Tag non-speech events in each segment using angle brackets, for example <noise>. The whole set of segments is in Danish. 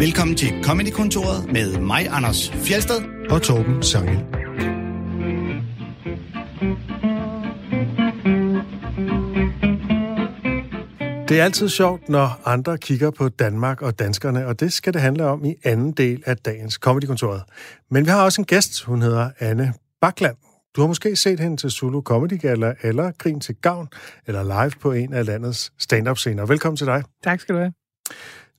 Velkommen til Comedy-kontoret med mig, Anders Fjelsted og Torben Sangel. Det er altid sjovt, når andre kigger på Danmark og danskerne, og det skal det handle om i anden del af dagens Comedy-kontoret. Men vi har også en gæst, hun hedder Anne Bakland. Du har måske set hende til Zulu Comedy Gala eller Grin til Gavn, eller live på en af landets stand-up-scener. Velkommen til dig. Tak skal du have.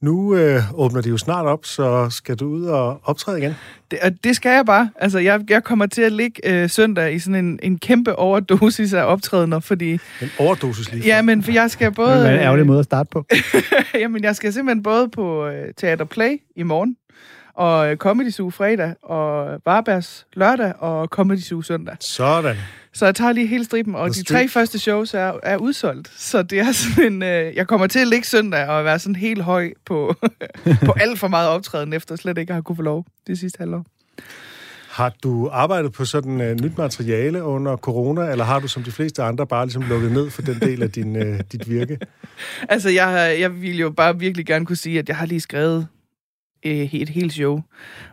Nu øh, åbner de jo snart op, så skal du ud og optræde igen? Det, det skal jeg bare. Altså, jeg, jeg kommer til at ligge øh, søndag i sådan en, en kæmpe overdosis af optrædener, fordi... En overdosis lige Ja, men for jeg skal både... Det er en ærgerlig måde at starte på. <laughs> jamen, jeg skal simpelthen både på øh, Teater Play i morgen, og øh, Comedy Zoo fredag, og Varbergs lørdag, og Comedy Zoo søndag. Sådan. Så jeg tager lige hele striben, og The de tre første shows er, er udsolgt. Så det er <laughs> sådan en... Øh, jeg kommer til at ligge søndag og være sådan helt høj på, <laughs> på alt for meget optræden, efter slet ikke har kunne få lov det sidste halvår. Har du arbejdet på sådan uh, nyt materiale under corona, eller har du som de fleste andre bare ligesom lukket ned for den del af din, uh, dit virke? <laughs> Altså, jeg, jeg vil jo bare virkelig gerne kunne sige, at jeg har lige skrevet øh, et helt show. Og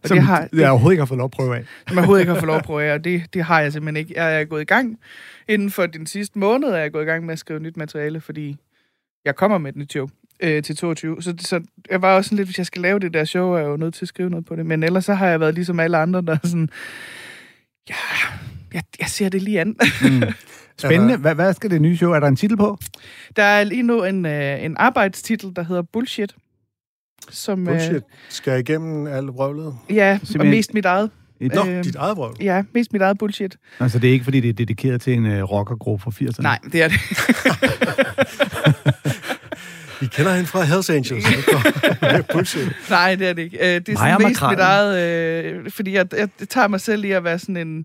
Som det har, jeg overhovedet ikke har fået lov at prøve af. som jeg overhovedet ikke har fået lov at prøve af, og det, det har jeg simpelthen ikke. Jeg er gået i gang. Inden for den sidste måned er jeg gået i gang med at skrive nyt materiale, fordi jeg kommer med et nyt show øh, til 22. Så, så jeg var også sådan lidt, hvis jeg skal lave det der show, er jeg jo nødt til at skrive noget på det. Men ellers så har jeg været ligesom alle andre, der er sådan, ja, jeg, jeg ser det lige an. Mm. <laughs> Spændende. Hvad, hvad skal det nye show? Er der en titel på? Der er lige nu en, øh, en arbejdstitel, der hedder Bullshit. Som, Bullshit. Skal jeg igennem alt vrøvlet? Øh, ja, og Simpelthen- mest mit eget. Et, Nå, Øhm, dit eget vrøvl. Ja, mest mit eget bullshit. altså, det er ikke, fordi det er dedikeret til en uh, rockergruppe fra 80'erne? Nej, det er det. <laughs> Vi kender hende fra Hells Angels. <laughs> Nej, det er det ikke. Øh, Det er Maja sådan mest mit eget... Øh, fordi jeg, jeg tager mig selv i at være sådan en...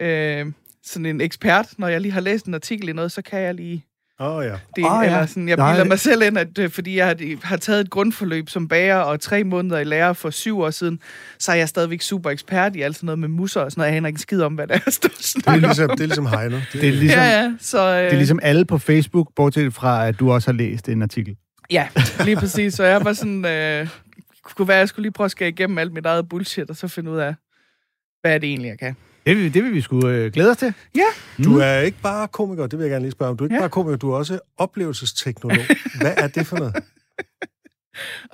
Øh, sådan en ekspert. Når jeg lige har læst en artikel i noget, så kan jeg lige oh, ja. det. Ah, ja. Eller sådan, jeg Nej. bilder mig selv ind, at øh, fordi jeg har, har taget et grundforløb som bager og tre måneder i lærer for syv år siden, så er jeg stadigvæk super ekspert i alt sådan noget med musser og sådan noget. Jeg aner ikke en skid om, hvad det er, jeg står og Det er ligesom, om. det er ligesom Heino. Det, Det er ligesom, Ja, ja. Så, øh, det er ligesom alle på Facebook, bortset fra, at du også har læst en artikel. Ja, lige præcis. Så jeg var sådan... Øh, kunne være, at jeg skulle lige prøve at skære igennem alt mit eget bullshit, og så finde ud af, hvad er det egentlig, jeg kan. Det vil, det vil vi sgu øh, glæde os til. Du er ikke bare komiker, det vil jeg gerne lige spørge om. Du er ikke Ja. bare komiker, du er også oplevelsesteknolog. <laughs> Hvad er det for noget?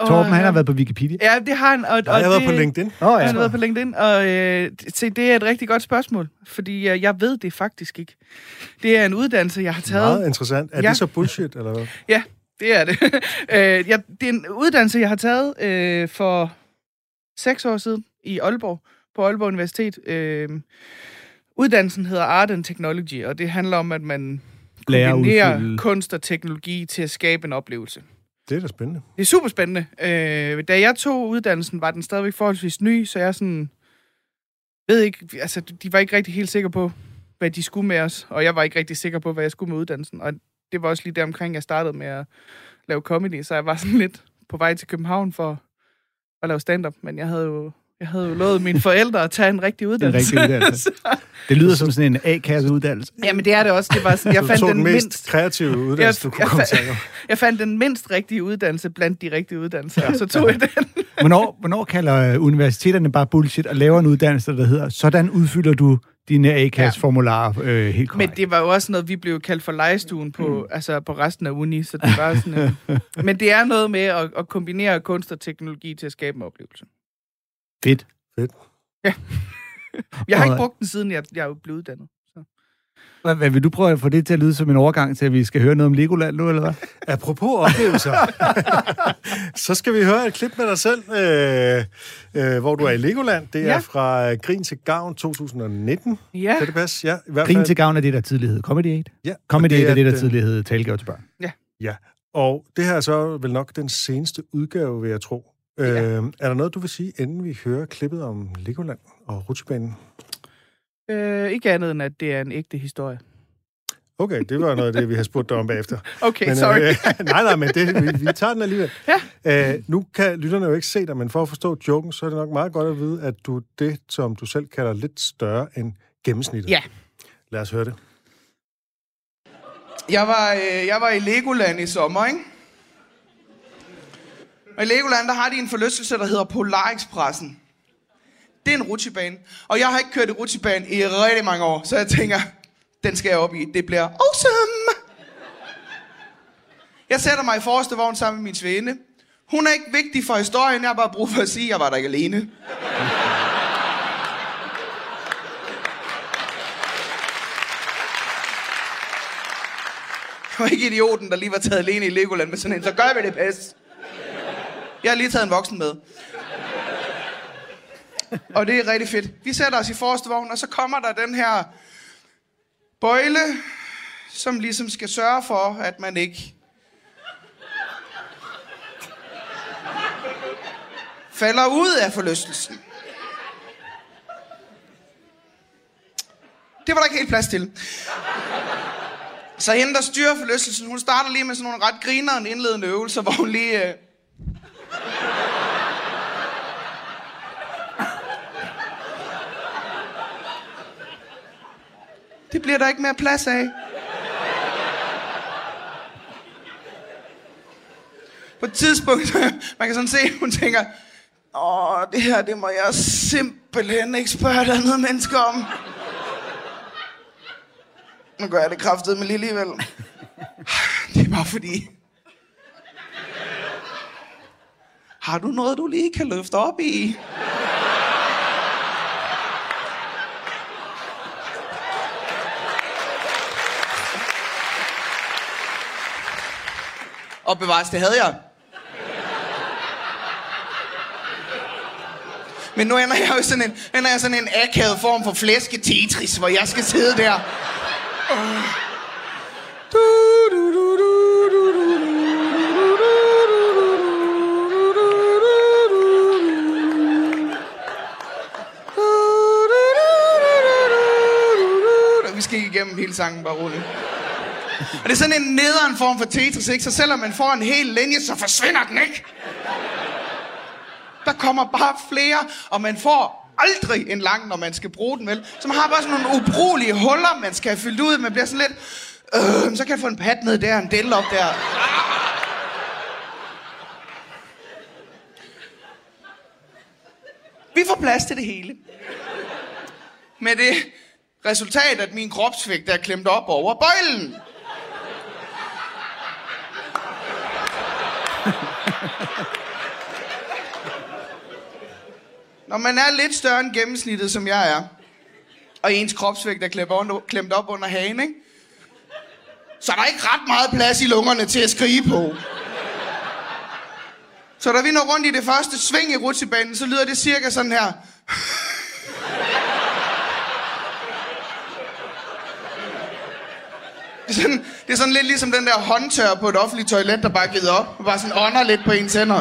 Torben, han har øh, været på Wikipedia. Ja, det har han. Og, Nej, og jeg har været på LinkedIn. Åh, Han ja. har været på LinkedIn, og øh, se, det er et rigtig godt spørgsmål, fordi øh, jeg ved det faktisk ikke. Det er en uddannelse, jeg har taget. Meget interessant. Er Ja. det så bullshit, eller hvad? <laughs> Ja, det er det. <laughs> øh, jeg, det er en uddannelse, jeg har taget øh, for seks år siden i Aalborg, på Aalborg Universitet. Øh, uddannelsen hedder Art and Technology, og det handler om, at man kombinerer udfylde- kunst og teknologi til at skabe en oplevelse. Det er da spændende. Det er super spændende. Øh, da jeg tog uddannelsen, var den stadigvæk forholdsvis ny, så jeg sådan... Ved ikke, altså, de var ikke rigtig helt sikre på, hvad de skulle med os, og jeg var ikke rigtig sikker på, hvad jeg skulle med uddannelsen. Og det var også lige der omkring, jeg startede med at lave comedy, så jeg var sådan lidt på vej til København for at lave stand-up, men jeg havde jo, jeg havde jo lovet mine forældre at tage en rigtig uddannelse. rigtig uddannelse. <laughs> Det lyder som sådan en A-kasse uddannelse. Jamen, det er det også. Det var jeg du fandt den den mest mindst... kreative uddannelse, du kunne jeg komme til. <laughs> Jeg fandt den mindst rigtige uddannelse blandt de rigtige uddannelser, og så tog jeg den. <laughs> Hvornår, hvornår kalder øh, universiteterne bare bullshit og laver en uddannelse, der hedder, sådan udfylder du dine A-kasse-formularer øh, helt Men korrekt? det var jo også noget, vi blev kaldt for legestuen på, mm. altså på resten af uni, så det var sådan... Øh, men det er noget med at, at kombinere kunst og teknologi til at skabe en oplevelse. Fedt. <laughs> Jeg har ikke brugt den, siden jeg, jeg er blevet uddannet. Så. Hvad, hvad, vil du prøve at få det til at lyde som en overgang til, at vi skal høre noget om Legoland nu, eller hvad? <laughs> Apropos oplevelser, <laughs> så skal vi høre et klip med dig selv, øh, øh, hvor du er i Legoland. Det er Ja. fra øh, Grin til Gavn 2019. Ja, Kan det passe? Ja, i hvert Grin fald. til gavn af det, der tidligere hed Comedy Aid. Ja, Comedy og Aid er det, der den- tidligere hed Talegave til børn. Og det her er så vel nok den seneste udgave, vil jeg tro. Øh, er der noget, du vil sige, inden vi hører klippet om Legoland og rutsjebanen? øh, ikke andet end, at det er en ægte historie. Okay, det var noget af det, vi har spurgt dig om bagefter. <laughs> Okay, Men, sorry. Øh, <laughs> nej, nej, men det, vi, vi tager den alligevel. Ja. Øh, nu kan lytterne jo ikke se dig, men for at forstå joken, så er det nok meget godt at vide, at du er det, som du selv kalder lidt større end gennemsnittet. Ja. Lad os høre det. Jeg var, øh, jeg var i Legoland i sommer, ikke? Og i Legoland, der har de en forlystelse, der hedder Polar Expressen. Det er en rutsjebane. Og jeg har ikke kørt i rutsjebane i rigtig mange år, så jeg tænker, den skal jeg op i. Det bliver awesome! Jeg sætter mig i forreste vogn sammen med min svende. Hun er ikke vigtig for historien, jeg har bare brug for at sige, at jeg var der ikke alene. Jeg var ikke idioten, der lige var taget alene i Legoland med sådan en, så gør vi det bedst. Jeg har lige taget en voksen med. Og det er rigtig fedt. Vi sætter os i forreste vogn, og så kommer der den her bøjle, som ligesom skal sørge for, at man ikke falder ud af forlystelsen. Det var der ikke helt plads til. Så hende, der styrer forlystelsen, hun starter lige med sådan nogle ret grinerende indledende øvelser, hvor hun lige... Øh, Det bliver der ikke mere plads af. På et tidspunkt, <laughs> man kan sådan se, hun tænker, Åh, det her, det må jeg simpelthen ikke spørge et andet menneske om. Nu gør jeg det kraftet med lige alligevel. <sighs> Det er bare fordi... Har du noget, du lige kan løfte op i? Og bevares, det havde jeg. Men nu ender jeg jo sådan en, ender jeg sådan en akavet form for flæske Tetris, hvor jeg skal sidde der. Vi skal ikke igennem hele sangen, bare roligt. Og det er sådan en nederen form for Tetris, ikke? Så selvom man får en hel linje, så forsvinder den ikke. Der kommer bare flere, og man får aldrig en lang, når man skal bruge den, vel? Så man har bare sådan nogle ubrugelige huller, man skal have fyldt ud. Man bliver sådan lidt... Øh, så kan jeg få en pat ned der, en del op der. Vi får plads til det hele. Med det resultat, at min kropsvægt er klemt op over bøjlen. Når man er lidt større end gennemsnittet, som jeg er, og ens kropsvægt er klemt, op under hagen, ikke? så er der ikke ret meget plads i lungerne til at skrige på. Så da vi når rundt i det første sving i rutsjebanen, så lyder det cirka sådan her. Det er, sådan, det er sådan lidt ligesom den der håndtør på et offentligt toilet, der bare givet op. Og bare sådan ånder lidt på ens hænder.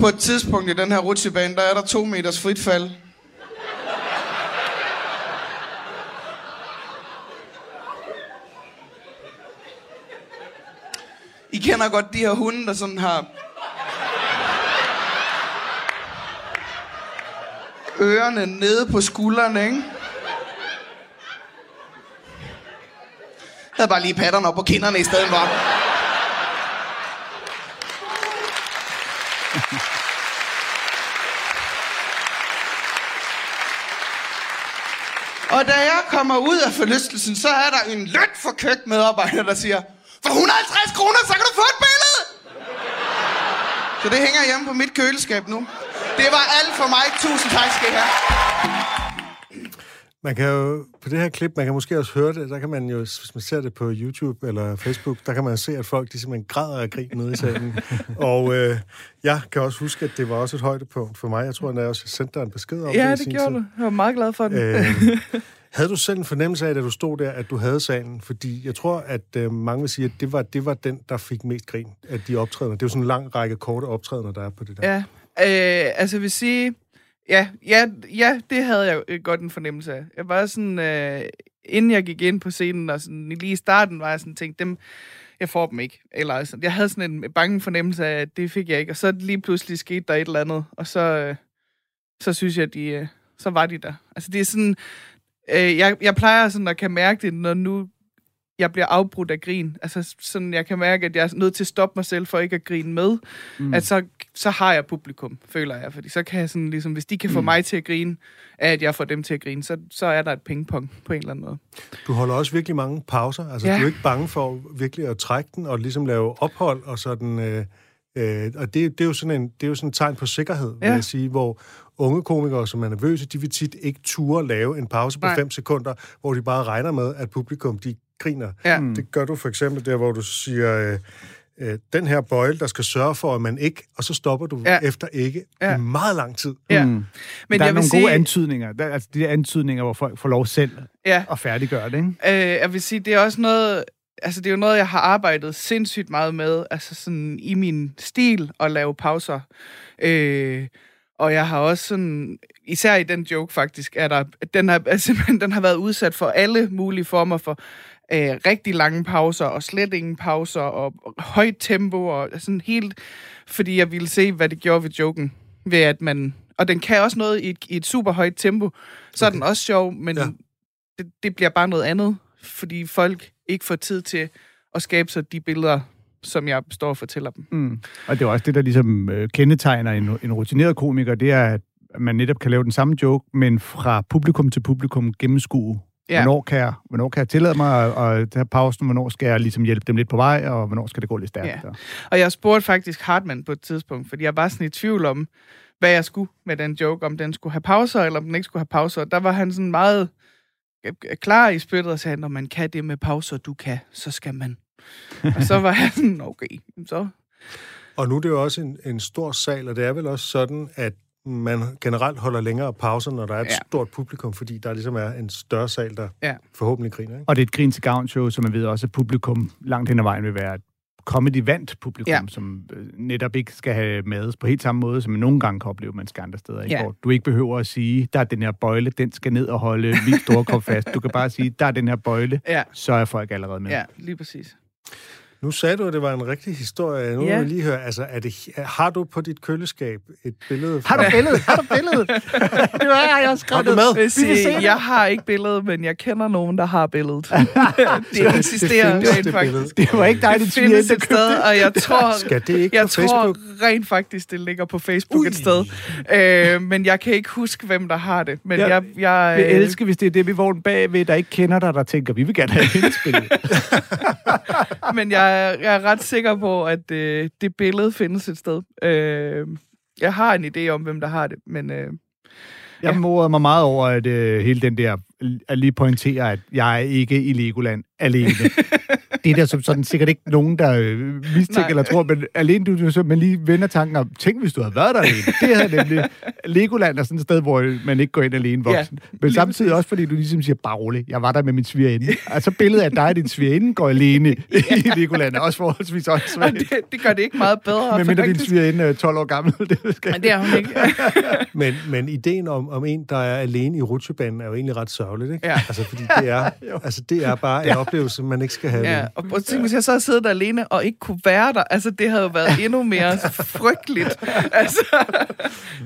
På et tidspunkt i den her rutsjebane, der er der to meters frit fald. I kender godt de her hunde, der sådan har... Ørerne nede på skuldrene, ikke? Jeg havde bare lige patterne op på kinderne i stedet for. Og da jeg kommer ud af forlystelsen, så er der en lødt for køkkenmedarbejder, der siger, for 150 kroner, så kan du få et billede! Så det hænger hjemme på mit køleskab nu. Det var alt for mig. Tusind tak skal I have. Man kan jo, på det her klip, man kan måske også høre det, der kan man jo, hvis man ser det på YouTube eller Facebook, der kan man se, at folk de simpelthen græder af grin nede i salen. <laughs> og øh, jeg kan også huske, at det var også et højdepunkt for mig. Jeg tror, at jeg også sendte dig en besked om ja, det det, det gjorde tid. du. Jeg var meget glad for den. Øh, <laughs> havde du selv en fornemmelse af, da du stod der, at du havde salen? Fordi jeg tror, at øh, mange vil sige, at det var, det var den, der fik mest grin af de optrædener. Det er jo sådan en lang række korte optrædener, der er på det der. Ja, øh, altså jeg vil sige, ja, ja, ja, det havde jeg øh, godt en fornemmelse af. Jeg var sådan, øh, inden jeg gik ind på scenen, og sådan, lige i starten var jeg sådan tænkt, dem, jeg får dem ikke. Eller sådan, jeg havde sådan en bange fornemmelse af, at det fik jeg ikke. Og så lige pludselig skete der et eller andet, og så, øh, så synes jeg, de, øh, så var de der. Altså det er sådan, øh, jeg, jeg plejer sådan at kan mærke det, når nu jeg bliver afbrudt af grin. Altså sådan, jeg kan mærke, at jeg er nødt til at stoppe mig selv for ikke at grine med. Mm. At så, så har jeg publikum, føler jeg. Fordi så kan jeg sådan ligesom, hvis de kan få mm. mig til at grine, af at jeg får dem til at grine, så, så er der et pingpong på en eller anden måde. Du holder også virkelig mange pauser. Altså, Ja. du er ikke bange for virkelig at trække den og ligesom lave ophold og sådan... Øh, øh, og det, det, er jo sådan en, det er jo sådan et tegn på sikkerhed, ja. vil jeg sige, hvor unge komikere, som er nervøse, de vil tit ikke ture lave en pause på Nej. 5 sekunder, hvor de bare regner med, at publikum, de griner. Ja. Mm. Det gør du for eksempel der, hvor du siger... Øh, øh, den her bøjle, der skal sørge for, at man ikke, og så stopper du Ja. efter ikke Ja. i meget lang tid. Ja. Mm. Men der er jeg vil nogle sige, gode antydninger. Der, altså de der antydninger, hvor folk får lov selv ja, at færdiggøre det, ikke? øh, jeg vil sige, det er også noget, altså det er jo noget, jeg har arbejdet sindssygt meget med, altså sådan i min stil at lave pauser. Øh, og jeg har også sådan, især i den joke faktisk, er der, den har, <laughs> altså, den har været udsat for alle mulige former for øh, rigtig lange pauser, og slet ingen pauser, og, og højt tempo, og sådan helt, fordi jeg ville se, hvad det gjorde ved joken, ved at man, og den kan også noget i et, i et super højt tempo, så okay. er den også sjov, men Ja. ja. det, det bliver bare noget andet, fordi folk ikke får tid til at skabe sig de billeder, som jeg står og fortæller dem. Mm. Og det er også det, der ligesom øh, kendetegner en, en rutineret komiker, det er, at man netop kan lave den samme joke, men fra publikum til publikum gennemskue. Ja. Hvornår, kan jeg, hvornår kan jeg tillade mig at, tage pausen? Hvornår skal jeg ligesom hjælpe dem lidt på vej? Og hvornår skal det gå lidt stærkt? Ja. Og jeg spurgte faktisk Hartmann på et tidspunkt, fordi jeg var sådan i tvivl om, hvad jeg skulle med den joke, om den skulle have pauser, eller om den ikke skulle have pauser. Der var han sådan meget øh, klar i spyttet og sagde, når man kan det med pauser, du kan, så skal man. og så var jeg sådan, okay, så... Og nu er det jo også en, en stor sal, og det er vel også sådan, at man generelt holder længere pauser, når der er et Ja. stort publikum, fordi der ligesom er en større sal, der Ja. forhåbentlig griner. Ikke? Og det er et grin til gavn show, så man ved også, at publikum langt hen ad vejen vil være et comedy-vandt publikum, ja. Som øh, netop ikke skal have med på helt samme måde, som man nogle gange kan opleve, man skal andre steder. Ikke? Ja. Hvor du ikke behøver at sige, der er den her bøjle, den skal ned og holde vildt store krop fast. Du kan bare sige, der er den her bøjle, Ja, så er folk allerede med. ja lige præcis. Nu sagde du, at det var en rigtig historie. Nu Ja. vil jeg lige høre, altså, er det, har du på dit køleskab et billede? Har du billedet? Har du billedet? <laughs> det var jeg med? Jeg, vil Vi vil se det. jeg har ikke billedet, men jeg kender nogen, der har billedet. <laughs> det eksisterer findes, rent det faktisk. billede. Det var ikke dig, Det det findes et sted, og jeg tror, <laughs> Skal det ikke jeg på tror Facebook? rent faktisk, det ligger på Facebook Ui. et sted. Øh, men jeg kan ikke huske, hvem der har det. Men Ja, jeg, jeg, Jeg øh, elsker, hvis det er det, vi vogn bagved, der ikke kender dig, der tænker, vi vil gerne have hendes billede. men jeg, jeg er ret sikker på, at øh, det billede findes et sted. Øh, jeg har en idé om, hvem der har det, men øh, Jeg Ja. morede mig meget over, at øh, hele den der, at lige pointere, at jeg er ikke i Legoland alene. <laughs> det er der som sådan sikkert ikke nogen, der øh, mistænker Nej. eller tror, men alene du, du så, man lige vender tanken om, tænk hvis du havde været der alene. Det havde nemlig, Legoland er sådan et sted, hvor man ikke går ind alene voksen. Ja, men samtidig også, fordi du ligesom siger, bare rolig, jeg var der med min svigerinde. Altså billedet af dig og din svigerinde går alene i Legoland er også forholdsvis og åndssvagt. det, det gør det ikke meget bedre. Men mindre din svigerinde er 12 år gammel. Det skal Men det er hun ikke. <laughs> Men, men ideen om, om en, der er alene i rutsjebanen, er jo egentlig ret sørgeligt, ikke? Ja. Altså, fordi det er, <laughs> altså, det er bare en oplevelse, man ikke skal have. Ja. Og prøv at tænke, hvis jeg så havde siddet der alene og ikke kunne være der, altså det havde jo været endnu mere frygteligt. <laughs> Altså,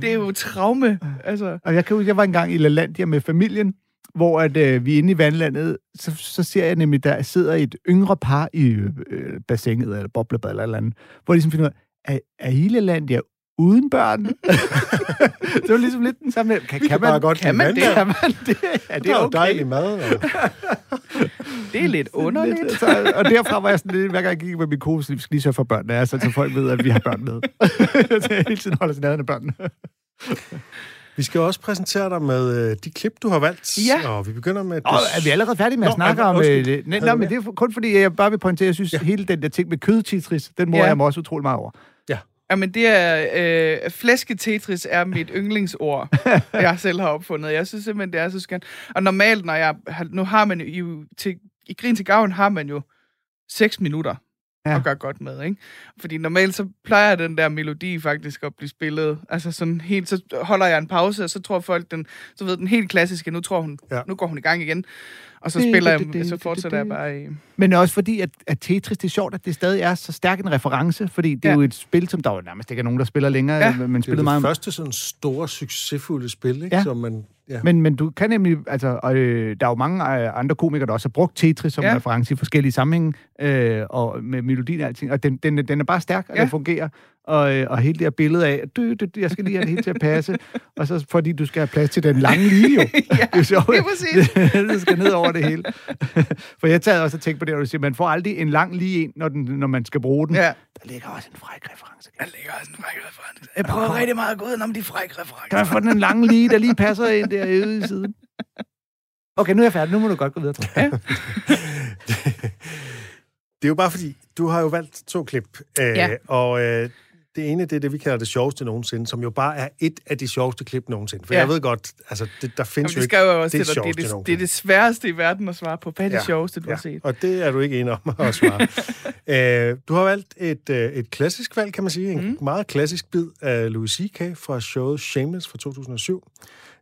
det er jo traume. Altså, Og jeg kan huske, jeg var engang i LaLandia med familien, hvor at, øh, vi er inde i vandlandet, så, så ser jeg nemlig, der sidder et yngre par i øh, bassinet, eller boblebad eller eller andet, hvor de ligesom finder ud af, er, er I LaLandia uden børn? <laughs> det var ligesom lidt den samme. Kan, Vi kan bare godt kan man det? Kan man <laughs> det? Er Det er jo okay? dejlig mad. Og... det er lidt underligt. Lidt, så, og derfra var jeg sådan lidt, hver gang jeg gik med min kone, så vi skal lige sørge for børnene, altså, så folk ved, at vi har børn med. <laughs> så jeg hele tiden holder sin af børnene. Vi skal også præsentere dig med øh, de klip, du har valgt. Ja. Og vi begynder med... Og er vi allerede færdige med at Nå, snakke om... Øh, det? nej, nej, men det er kun fordi, jeg bare vil pointere, jeg synes, ja. hele den der ting med kødtitris, den må Ja. jeg mig også utrolig meget over. Jamen, det er... Øh, flæsketetris er mit yndlingsord, <laughs> jeg selv har opfundet. Jeg synes simpelthen, det er så skønt. Og normalt, når jeg... Nu har man jo... Til, I Grin til Gavn har man jo 6 minutter Ja. at gøre godt med, ikke? Fordi normalt så plejer den der melodi faktisk at blive spillet. Altså sådan helt, så holder jeg en pause, og så tror folk den, så ved den helt klassiske, nu tror hun, ja. nu går hun i gang igen. Og så spiller jeg, så fortsætter jeg bare i... Men også fordi, at, at Tetris, det er sjovt, at det stadig er så stærk en reference, fordi det er Ja. jo et spil, som der jo nærmest ikke er nogen, der spiller længere, Ja. ja. men Det er spillede det meget. første sådan store, succesfulde spil, ikke? Ja. Som man, ja. Men, men du kan nemlig, altså, og, øh, der er jo mange øh, andre komikere, der også har brugt Tetris som Ja. reference i forskellige sammenhænge, øh, og med melodien og alting, og den, den, den er bare stærk, og ja. den fungerer, og, øh, og hele det her billede af, du, du, du, jeg skal lige have det hele til at passe, og så fordi du skal have plads til den lange lige jo. <laughs> Ja, det er sjovt. <laughs> det er præcis. skal ned over det hele. <laughs> For jeg tager også og tænkt på det, når du siger, man får aldrig en lang lige en, når, den, når man skal bruge den. Ja. Der ligger også en fræk reference. Jeg lægger også en fræk reference. Jeg prøver rigtig meget at gå ud om de frække referencer. Kan man få den en lang lige, der lige passer ind derude i siden? Okay, nu er jeg færdig. Nu må du godt gå videre. Tror jeg. Det er jo bare fordi, du har jo valgt to klip, øh, Ja. og øh, det ene, det er det, vi kalder det sjoveste nogensinde, som jo bare er et af de sjoveste klip nogensinde. For Ja. jeg ved godt, altså, det, der findes Jamen, jo det ikke jeg også det. Det sjoveste det, det er det sværeste i verden at svare på. Hvad er det Ja. sjoveste, du ja, har set? Og det er du ikke enig om at svare. <laughs> øh, du har valgt et, øh, et klassisk valg, kan man sige. En Mm. meget klassisk bid af Louis C.K. fra showet Shameless fra 2007.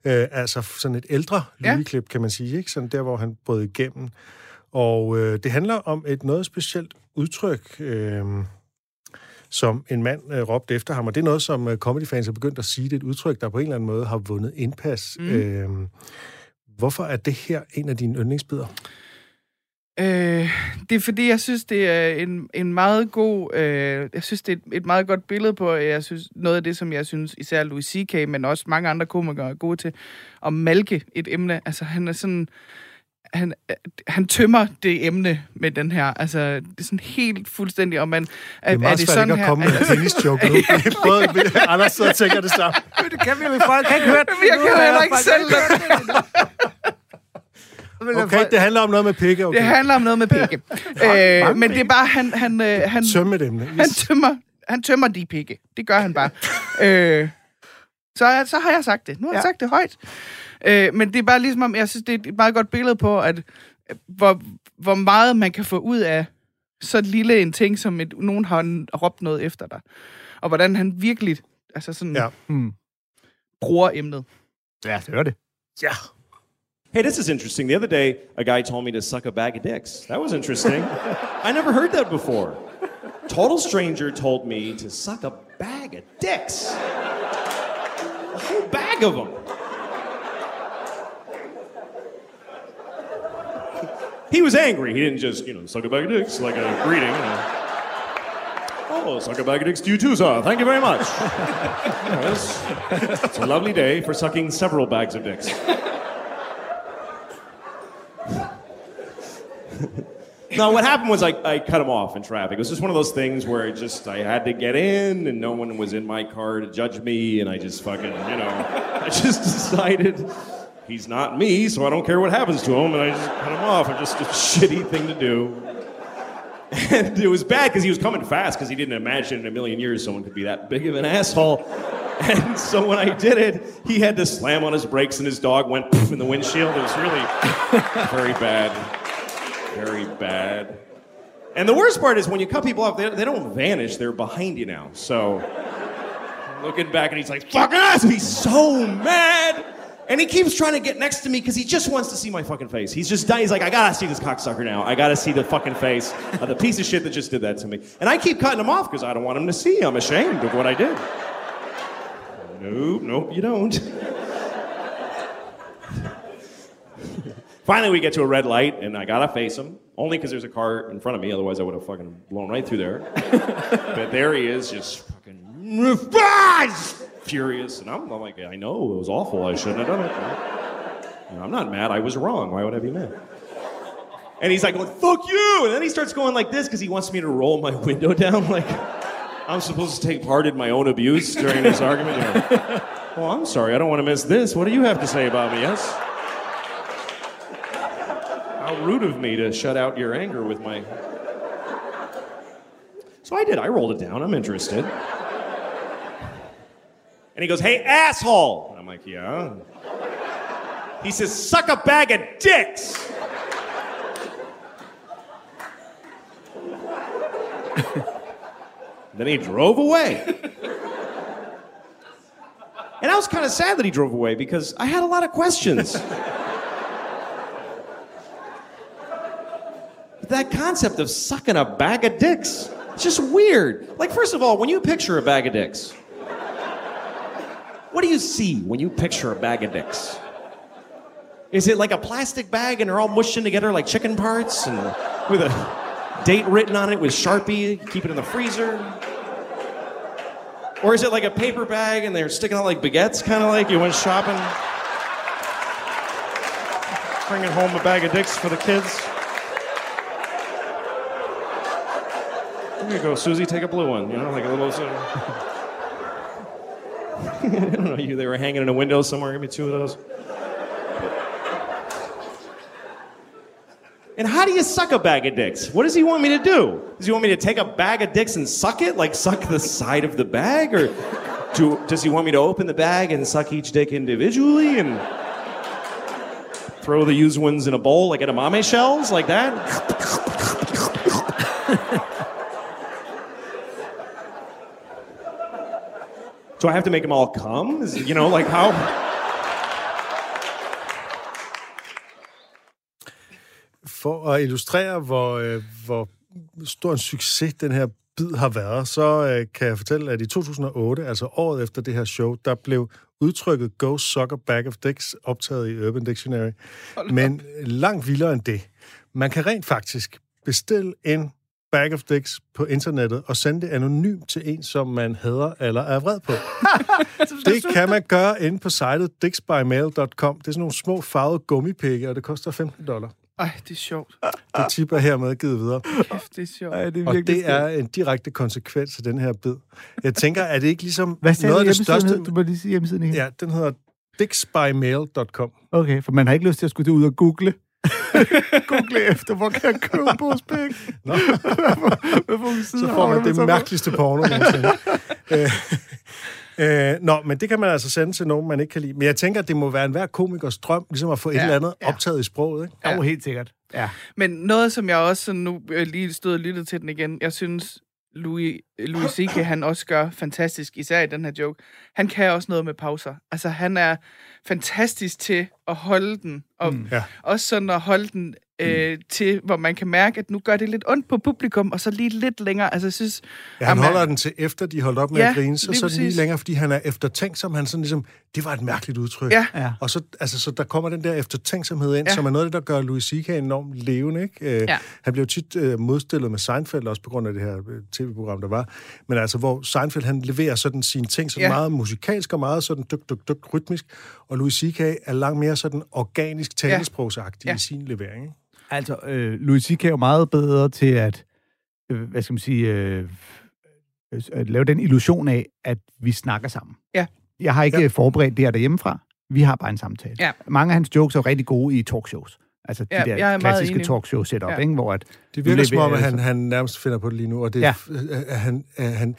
Øh, altså sådan et ældre Ja. Louis-klip, kan man sige. Ikke? Sådan der, hvor han brød igennem. Og øh, det handler om et noget specielt udtryk, øh, som en mand øh, råbte efter ham. Og det er noget, som øh, comedy-fans er begyndt at sige. Det er et udtryk, der på en eller anden måde har vundet indpas. Mm. Øh, hvorfor er det her en af dine yndlingsbider? Øh, det er fordi, jeg synes, det er en, en meget god... Øh, jeg synes, det er et, et meget godt billede på, jeg synes, noget af det, som jeg synes, især Louis C.K., men også mange andre komikere er gode til, at malke et emne. Altså, han er sådan... Øh, han tømmer det emne med den her. Altså, det er sådan helt fuldstændig, og man... Det er meget det svært ikke at komme med en <laughs> tennis-joke nu. <laughs> Både Anders sidder og tænker det samme. <laughs> det kan vi jo, folk kan ikke høre det. Jeg kan heller ikke selv Okay, det handler om noget med pikke. Okay. Det handler om noget med pikke. øh, men det er bare, han, han, øh, han, Sømme et emne. han, tømmer, han tømmer de pikke. Det gør han bare. øh, så, så har jeg sagt det. Nu har jeg Ja. sagt det højt. Øh, men det er bare ligesom om, jeg synes, det er et meget godt billede på, at øh, hvor, hvor meget man kan få ud af så lille en ting, som et, nogen har råbt noget efter dig. Og hvordan han virkelig altså sådan, Ja. ja. Hmm. bruger emnet. Ja, det gør det. Ja. Hey, this is interesting. The other day, a guy told me to suck a bag of dicks. That was interesting. <laughs> I never heard that before. Total stranger told me to suck a bag of dicks. A whole bag of them. He was angry. He didn't just, you know, suck a bag of dicks like a greeting. You know. Oh, suck a bag of dicks to you too, sir. Thank you very much. <laughs> Yes. It's a lovely day for sucking several bags of dicks. <laughs> no, what happened was I, I cut him off in traffic. It was just one of those things where it just I had to get in, and no one was in my car to judge me, and I just fucking you know I just <laughs> decided he's not me, so I don't care what happens to him, and I just cut him off. It's just a shitty thing to do. And it was bad because he was coming fast because he didn't imagine in a million years someone could be that big of an asshole. And so when I did it, he had to slam on his brakes and his dog went poof in the windshield. It was really very bad. Very bad. And the worst part is when you cut people off, they, don't vanish, they're behind you now. So looking back and he's like, fucking ass! He's so mad! And he keeps trying to get next to me because he just wants to see my fucking face. He's just dying. He's like, I gotta see this cocksucker now. I gotta see the fucking face of the piece of shit that just did that to me. And I keep cutting him off because I don't want him to see. I'm ashamed of what I did. Nope, nope, you don't. <laughs> Finally, we get to a red light, and I gotta face him. Only because there's a car in front of me, otherwise, I would have fucking blown right through there. <laughs> but there he is, just fucking <laughs> furious. And I'm, I'm like, I know, it was awful. I shouldn't have done it. I'm not mad. I was wrong. Why would I be mad? And he's like, going, fuck you. And then he starts going like this because he wants me to roll my window down. <laughs> Like, I'm supposed to take part in my own abuse during this argument. Know, well, I'm sorry. I don't want to miss this. What do you have to say about me? Yes? How rude of me to shut out your anger with my. So I did. I rolled it down. I'm interested. And he goes, Hey, asshole! And I'm like, Yeah. He says, Suck a bag of dicks! then he drove away. And I was kind of sad that he drove away because I had a lot of questions. that concept of sucking a bag of dicks. It's just weird. Like, first of all, when you picture a bag of dicks, what do you see when you picture a bag of dicks? Is it like a plastic bag and they're all mushed in together like chicken parts and with a date written on it with Sharpie, keep it in the freezer? Or is it like a paper bag and they're sticking out like baguettes, kind of like you went shopping? Bringing home a bag of dicks for the kids? Here you go, Susie, take a blue one, you know, like a little. <laughs> <laughs> I don't know, you, they were hanging in a window somewhere, give me two of those. And how do you suck a bag of dicks? What does he want me to do? Does he want me to take a bag of dicks and suck it? Like suck the side of the bag? Or do, does he want me to open the bag and suck each dick individually and throw the used ones in a bowl like edamame shells? Like that? Do I have to make them all come? Is, you know, like how? For at illustrere, hvor, øh, hvor stor en succes den her bid har været, så øh, kan jeg fortælle, at i 2008, altså året efter det her show, der blev udtrykket Go a Bag of Dicks optaget i Urban Dictionary. Men langt vildere end det. Man kan rent faktisk bestille en bag of dicks på internettet og sende det anonymt til en, som man hader eller er vred på. <laughs> det kan man gøre inde på sitet dicksbymail.com. Det er sådan nogle små farvede gummipikke, og det koster 15 dollar. Ej, det er sjovt. Det tip er hermed givet videre. Kæft, det er sjovt. Ej, det er Og det er en direkte konsekvens af den her bid. Jeg tænker, er det ikke ligesom Hvad noget af det største... hed? Du må lige sige hjemmesiden igen. Ja, den hedder dicksbymail.com. Okay, for man har ikke lyst til at skulle ud og google. <laughs> google efter, hvor kan jeg købe en pose penge? Nå. <laughs> Så får man det mærkeligste porno nogensinde. <laughs> øh, øh, nå, men det kan man altså sende til nogen, man ikke kan lide. Men jeg tænker, at det må være en hver komikers drøm, ligesom at få ja, et Ja, eller andet ja. optaget i sproget. Ikke? Jo, helt sikkert. Ja. Men noget, som jeg også nu øh, lige stod og lyttede til den igen, jeg synes, Louis, Louis C.K. han også gør fantastisk, især i den her joke. Han kan også noget med pauser. Altså, han er fantastisk til at holde den, og mm, ja. også sådan at holde den øh, til, hvor man kan mærke, at nu gør det lidt ondt på publikum, og så lige lidt længere. Altså, jeg synes... Ja, han Jamen, holder den til efter, de holdt op med Ja, at grine, så, så er det lige længere, fordi han er eftertænksom. Han sådan ligesom, det var et mærkeligt udtryk. Ja. Ja. Og så, altså, så der kommer den der eftertænksomhed ind, ja. Som er noget af det, der gør Louis C.K. enormt levende. Ikke? Øh, Ja. Han blev tit øh, modstillet med Seinfeld, også på grund af det her øh, tv-program, der var. Men altså, hvor Seinfeld, han leverer sådan sine ting, sådan Ja. meget musikalsk og meget sådan dyk, dyk, dyk, rytmisk. Og Louis C.K. er langt mere sådan organisk talesprogsagtig ja. Ja. i sin levering. Ikke? Altså, øh, Louis C.K. er jo meget bedre til at, øh, hvad skal man sige, øh, øh, at lave den illusion af, at vi snakker sammen. Ja. Jeg har ikke Ja. forberedt det her derhjemmefra. Vi har bare en samtale. Ja. Mange af hans jokes er jo rigtig gode i talkshows. Altså de Ja, der jeg er klassiske talkshow setup, Ja. ikke? hvor at Det virker som om, at han, han nærmest finder på det lige nu, og det, Ja. ja. at han, at han,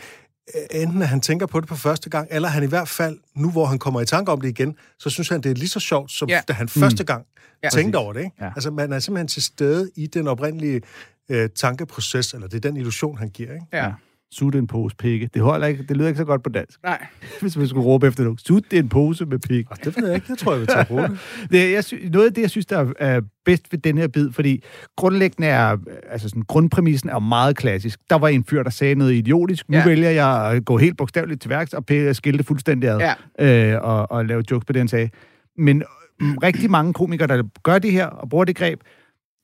enten at han tænker på det på første gang, eller han i hvert fald, nu hvor han kommer i tanke om det igen, så synes han, det er lige så sjovt, som ja. Da han første gang ja. Ja. tænkte over det. Ikke? Ja. Altså, man er simpelthen til stede i den oprindelige øh, tankeproces, eller det er den illusion, han giver. Ikke? Ja. Ja. Sutte en pose pikke. Det, holder ikke, det lyder ikke så godt på dansk, Nej. <laughs> hvis man skulle råbe efter noget. Sutte en pose med pikke. Og det ved jeg ikke, jeg tror, jeg vil tage at bruge <laughs> det. Det, jeg sy- noget af det, jeg synes, der er- er bedst ved den her bid, fordi grundlæggende er, altså sådan, grundpræmissen er meget klassisk. Der var en fyr, der sagde noget idiotisk. Nu Ja. vælger jeg at gå helt bogstaveligt til værks og det fuldstændig ad, øh, og, og lave jokes på det, han sagde. Men mm, rigtig mange komikere, der gør det her og bruger det greb,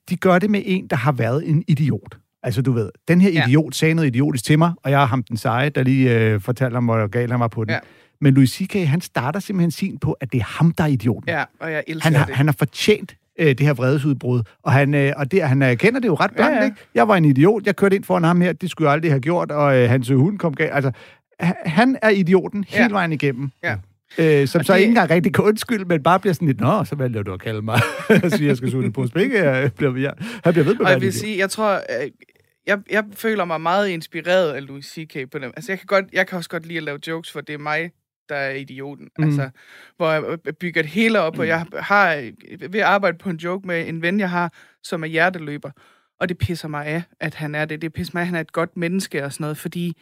de gør det med en, der har været en idiot. Altså, du ved, den her Ja. idiot sagde noget idiotisk til mig, og jeg er ham den seje, der lige øh, fortalte ham, hvor galt han var på den. Ja. Men Louis C.K., han starter simpelthen sin på, at det er ham, der er idioten. Ja, og jeg elsker Han har, det. han har fortjent øh, det her vredesudbrud, og han, øh, og det, han øh, kender det jo ret blankt, ja, Ja, ja. ja. ikke? Jeg var en idiot, jeg kørte ind foran ham her, det skulle jeg aldrig have gjort, og øh, hans hund kom galt. Altså, ha- han er idioten hele Ja. vejen igennem. Ja. Øh, som Og så det- ikke engang rigtig kan undskylde, men bare bliver sådan lidt, nå, så vælger du at kalde mig. <laughs> og sige, jeg skal suge på spække. Jeg bliver, jeg, han bliver ved med at Og jeg en vil sige, jeg tror, øh, jeg, jeg føler mig meget inspireret af Louis C.K. på dem. Altså, jeg kan, godt, jeg kan også godt lide at lave jokes, for det er mig, der er idioten. Mm. Mm. Altså, hvor jeg øh, bygger det hele op, og jeg har øh, ved at arbejde på en joke med en ven, jeg har, som er hjerteløber. Og det pisser mig af, at han er det. Det pisser mig af, at han er et godt menneske og sådan noget, fordi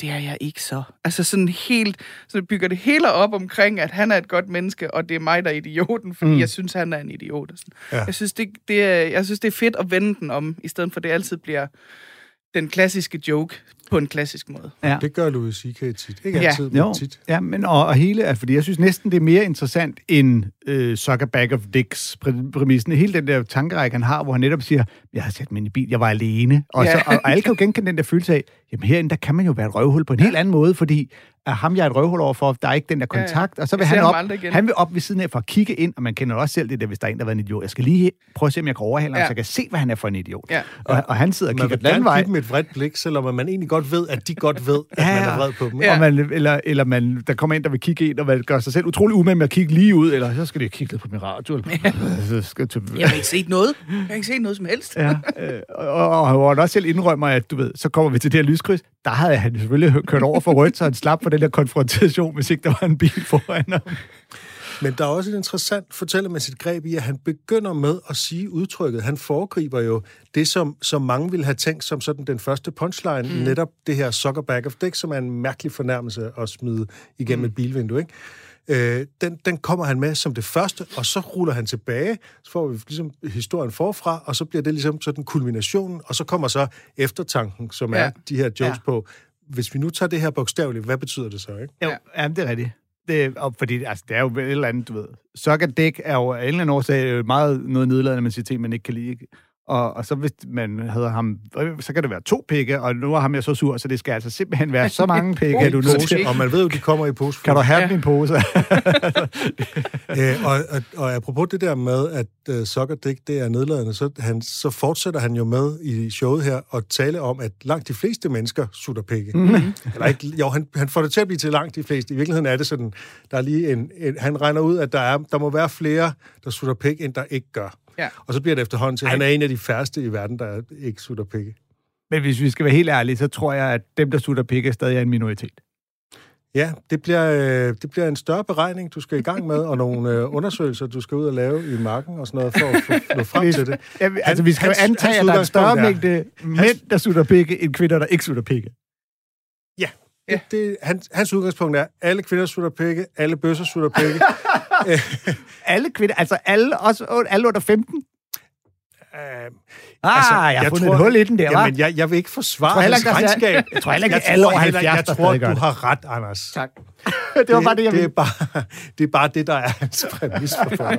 det er jeg ikke så. Altså sådan helt, så bygger det hele op omkring, at han er et godt menneske, og det er mig, der er idioten, fordi mm. jeg synes, han er en idiot. Og sådan. Ja. Jeg, synes, det, det er, jeg synes, det er fedt at vende den om, i stedet for, det altid bliver den klassiske joke på en klassisk måde. Ja. Det gør Louis C.K. tit. Ikke Ja. altid, men Jo, tit. ja, men og, og hele, altså, fordi jeg synes næsten, det er mere interessant end øh, Sucker Bag of Dicks præ- præmissen. Hele den der tankerække, han har, hvor han netop siger, jeg har sat mig ind i bil, jeg var alene. Og, Ja. så, og, og alle kan jo genkende den der følelse af, jamen herinde, der kan man jo være et røvhul på en helt anden måde, fordi at ham, jeg er et røvhul overfor, der er ikke den der Ja, ja. kontakt, og så vil han op, han vil op ved siden af for at kigge ind, og man kender også selv det der, hvis der er en, der har været en idiot. Jeg skal lige prøve at se, om jeg kan overhale ham, Ja. så jeg kan se, hvad han er for en idiot. Ja. Og, og han sidder og Man kigger vil den gerne vej. give dem et vredt blik, selvom man egentlig godt ved, at de godt ved, at Ja, man ja. er vred på dem. Ja. Og man, eller, eller man, der kommer ind, der vil kigge ind, og man gør sig selv utrolig umænd med at kigge lige ud, eller så skal de kigge lidt på min radio. Eller, så skal jeg til, Jeg har ikke set noget. Jeg har ikke set noget som helst. ja, øh, og, og, og, hvor han også selv indrømmer, at du ved, så kommer vi til det her lyskryds. Der havde han selvfølgelig kørt over for rødt, så han slap for den der konfrontation, hvis ikke der var en bil foran ham. Men der er også et interessant fortællermæssigt greb i, at han begynder med at sige udtrykket. Han foregriber jo det, som, som mange ville have tænkt som sådan den første punchline, mm. netop det her sucker bag of dick, som er en mærkelig fornærmelse at smide igennem mm. et bilvindue, ikke? Øh, den, den kommer han med som det første, og så ruller han tilbage, så får vi ligesom historien forfra, og så bliver det ligesom sådan kulminationen, og så kommer så eftertanken, som ja. Er de her jokes Ja. på. Hvis vi nu tager det her bogstaveligt, hvad betyder det så, ikke? Jo, ja. det er rigtigt. Det, og fordi, altså, det er jo et eller andet, du ved. Suck a dick er jo af en eller anden årsag meget noget nedladende, man siger ting, man ikke kan lide. ikke? Og, og så hvis man havde ham, øh, så kan det være to pikke, og nu er ham jeg så sur, så det skal altså simpelthen være så mange <laughs> pikke, at du nødt til. Og man ved jo, de kommer i pose. Kan du have Ja. min pose? <laughs> <laughs> Øh, og, og, og apropos det der med, at uh, Sucker Dick, det er nedladende, så, han, så fortsætter han jo med i showet her at tale om, at langt de fleste mennesker sutter pikke. Mm. Eller ikke, jo, han, han får det til at blive til langt de fleste. I virkeligheden er det sådan, der er lige en, en han regner ud, at der, er, der må være flere, der sutter pik, end der ikke gør. Ja. Og så bliver det efterhånden til, at han er en af de færreste i verden, der ikke sutter pikke. Men hvis vi skal være helt ærlige, så tror jeg, at dem, der sutter pikke, stadig er en minoritet. Ja, det bliver, øh, det bliver en større beregning, du skal i gang med, og nogle øh, undersøgelser, du skal ud og lave i marken og sådan noget, for at få nå frem til det. Ja, altså, vi skal jo hans- antage, hans at der er en større mængde mænd, der sutter pikke, end kvinder, der ikke sutter pikke. Ja. Det, det, hans, hans udgangspunkt er, alle kvinder sutter pikke, alle bøsser sutter pikke. <laughs> Alle kvinder, altså alle, også alle under 15. Uh, Ah, altså, jeg har fundet et hul i den der? Jamen, jeg, jeg vil ikke forsvare tror heller hans er- regnskab. jeg tror heller ikke, jeg at alle tror over heller- 70, Jeg tror, du det. har ret, Anders. Tak. <laughs> det var bare det, jeg det, er bare, det er bare det, der er hans præmis for.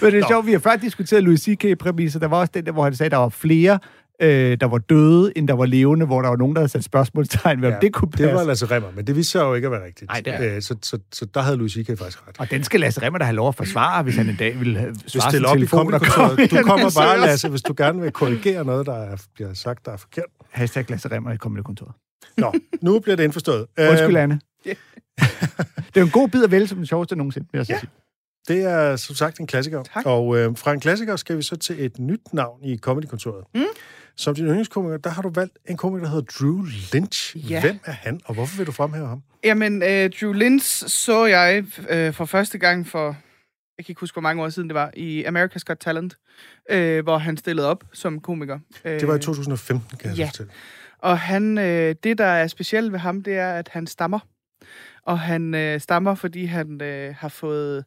<laughs> Men det er sjovt, vi har før diskuteret Louis C.K.-præmisser. Der var også den der, hvor han sagde, at der var flere, øh, der var døde, end der var levende, hvor der var nogen, der havde sat spørgsmålstegn ved, om det kunne passe. det var Lasse Remmer, men det viste sig jo ikke at være rigtigt. Nej, det er- Øh, så, så, så der havde Louis C.K. faktisk ret. Og den skal Lasse Remmer da have lov at forsvare, hvis han en dag vil Hvis svare sin op i telefon komme kommunikationen. Du kommer bare. Lasse, hvis du gerne vil korrigere noget, der er, bliver sagt, der er forkert. Hashtag Lasse Remmer i kommunekontoret. Nå, nu bliver det indforstået. <laughs> Undskyld, Øh, Anne. <laughs> det er en god bid at vælge som den sjoveste nogensinde, vil jeg Ja. sige. Det er som sagt en klassiker. Tak. Og øh, fra en klassiker skal vi så til et nyt navn i Comedykontoret. Mm. Som din yndlingskomiker, der har du valgt en komiker, der hedder Drew Lynch. Ja. Hvem er han, og hvorfor vil du fremhæve ham? Jamen, øh, Drew Lynch så jeg øh, for første gang for, jeg kan ikke huske, hvor mange år siden det var, i America's Got Talent, øh, hvor han stillede op som komiker. Øh, Det var i 2015, kan jeg ja. ja. fortælle. Og han, øh, det, der er specielt ved ham, det er, at han stammer. Og han øh, stammer, fordi han øh, har fået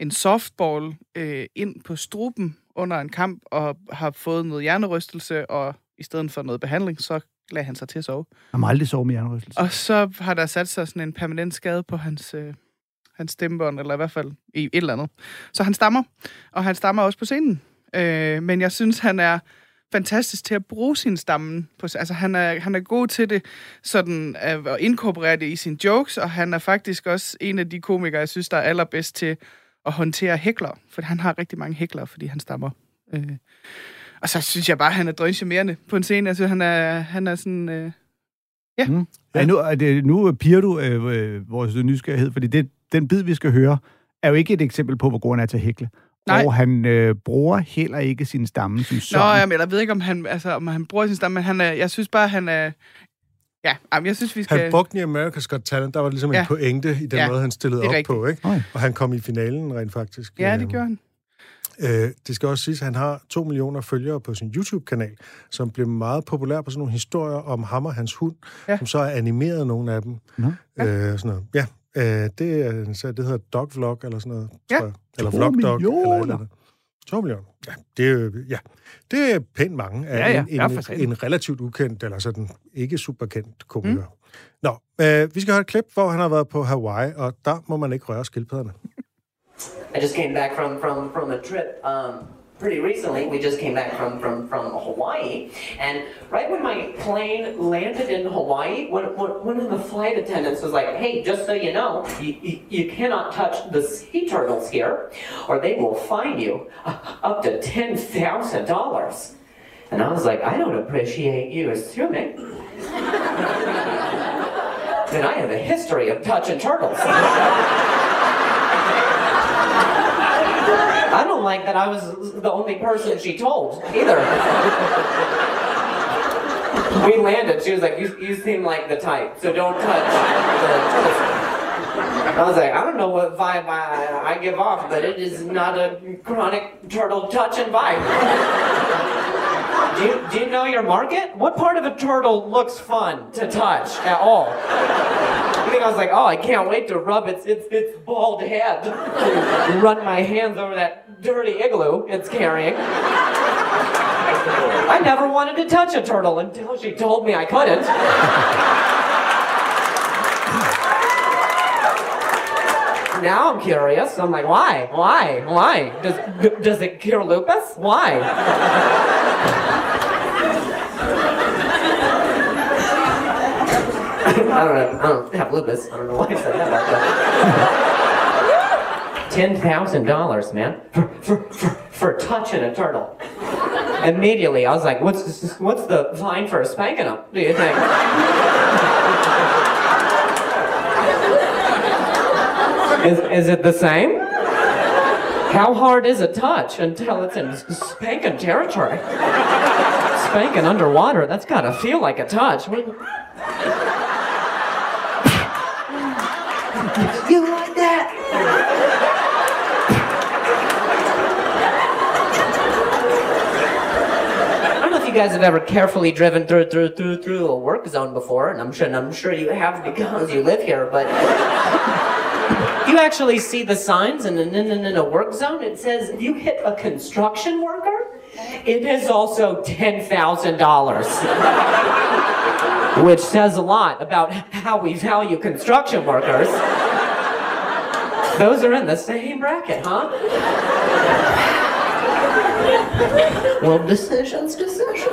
en softball øh, ind på struben under en kamp, og har fået noget hjernerystelse, og i stedet for noget behandling, så lagde han sig til at sove. Han må aldrig sove med hjernerystelse. Og så har der sat sig sådan en permanent skade på hans, øh, hans stemmebånd, eller i hvert fald i et eller andet. Så han stammer, og han stammer også på scenen. Øh, men jeg synes, han er fantastisk til at bruge sin stamme. På, altså, han er, han er god til det, sådan at, at inkorporere det i sine jokes, og han er faktisk også en af de komikere, jeg synes, der er allerbedst til at håndtere hækler. For han har rigtig mange hækler, fordi han stammer. Øh. Og så synes jeg bare, at han er drøncharmerende på en scene. Altså, han er, han er sådan... Øh, Mm. Ja. nu, er det, nu piger du øh, øh, vores nysgerrighed, fordi det, den bid, vi skal høre, er jo ikke et eksempel på, hvor god han er til at hækle. Nej. Og han øh, bruger heller ikke sin stamme som Nå, sådan. jamen, jeg ved ikke, om han, altså, om han bruger sin stamme, men han er, jeg synes bare, han er... Ja, jamen, jeg synes, vi skal... Han brugte i America's Got Talent, der var ligesom ja. Ja. en pointe i den Ja, måde, han stillede op rigtigt. på. Ikke? Og han kom i finalen rent faktisk. Ja, Øh, det gjorde han. Øh, det skal også siges, at han har to millioner følgere på sin YouTube-kanal, som blev meget populær på sådan nogle historier om ham og hans hund, ja. Ja. som så er animeret nogle af dem. Nå. Øh, sådan noget. Ja, øh, det, er, så det hedder Dog Vlog eller sådan noget. Ja. tror jeg. Eller To Vlog Dog. Eller, millioner. eller andet. To millioner. Ja, det er, jo- ja. det er pænt mange af Ja, ja. en, en, en relativt ukendt, eller sådan ikke superkendt komiker. Mm. Nå, øh, vi skal høre et klip, hvor han har været på Hawaii, og der må man ikke røre skildpadderne. I just came back from from from a trip um, pretty recently. We just came back from from from Hawaii, and right when my plane landed in Hawaii, one, one, one of the flight attendants was like, "Hey, just so you know, you, you, you cannot touch the sea turtles here, or they will fine you up to ten thousand dollars." And I was like, "I don't appreciate you assuming." <laughs> And I have a history of touching turtles. <laughs> I don't like that I was the only person she told either. we landed. She was like, you, you seem like the type, so don't touch the I was like, I don't know what vibe I, I give off, but it is not a chronic turtle touching vibe. do, you, do you know your market? What part of a turtle looks fun to touch at all? I think I was like, oh, I can't wait to rub its its, its bald head, <laughs> run my hands over that dirty igloo it's carrying. I never wanted to touch a turtle until she told me I couldn't. Now I'm curious. I'm like, why? Why? Why? Does does it cure lupus? Why? I don't know. I don't have lupus. I don't know why I said that. Ten thousand dollars, man, for, for, for, for touching a turtle. Immediately, I was like, "What's what's the fine for spanking them? Do you think?" Is, is it the same? How hard is a touch until it's in spanking territory? Spanking underwater, that's gotta feel like a touch. You like that? I don't know if you guys have ever carefully driven through through through through a work zone before, and I'm sure and I'm sure you have because you live here, but <laughs> you actually see the signs in, in, in, in a work zone. It says if you hit a construction worker, it is also ten thousand dollars. <laughs> Which says a lot about how we value construction workers. Those are in the same bracket, huh? <laughs> Well, decisions, decisions.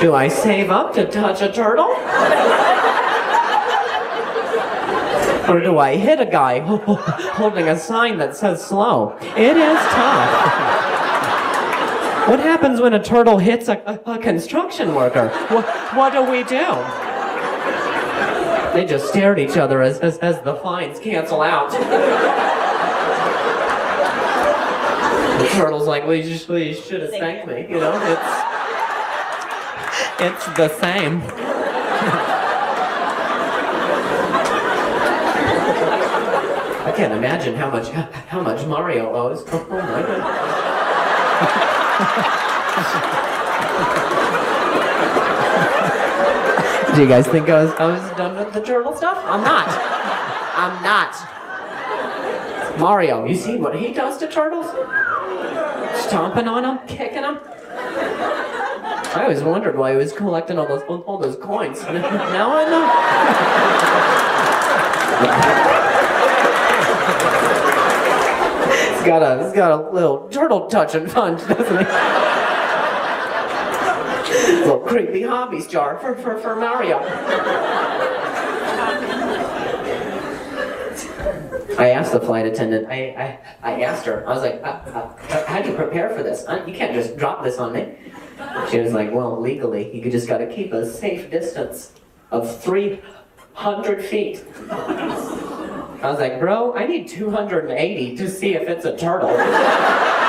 Do I save up to touch a turtle? Or do I hit a guy holding a sign that says slow? It is tough. What happens when a turtle hits a, a, construction worker? What, what do we do? They just stare at each other as, as, as the fines cancel out. the turtle's like, well, you, just, well, you should have thanked me. You know, it's it's the same. I can't imagine how much how much Mario owes. Oh my god. Do you guys think I was I was done with the turtle stuff? I'm not. I'm not. Mario, you see what he does to turtles? Stomping on them, kicking them. I always wondered why he was collecting all those all those coins. <laughs> now I know. he's got a he's got a little turtle touching punch, doesn't he? <laughs> little creepy hobbies jar for, for, for Mario. I asked the flight attendant, I, I, I asked her, I was like, uh, uh, how do you prepare for this? Uh, You can't just drop this on me. She was like, well, legally, you just gotta keep a safe distance of 300 feet. I was like, bro, I need 280 to see if it's a turtle. <laughs>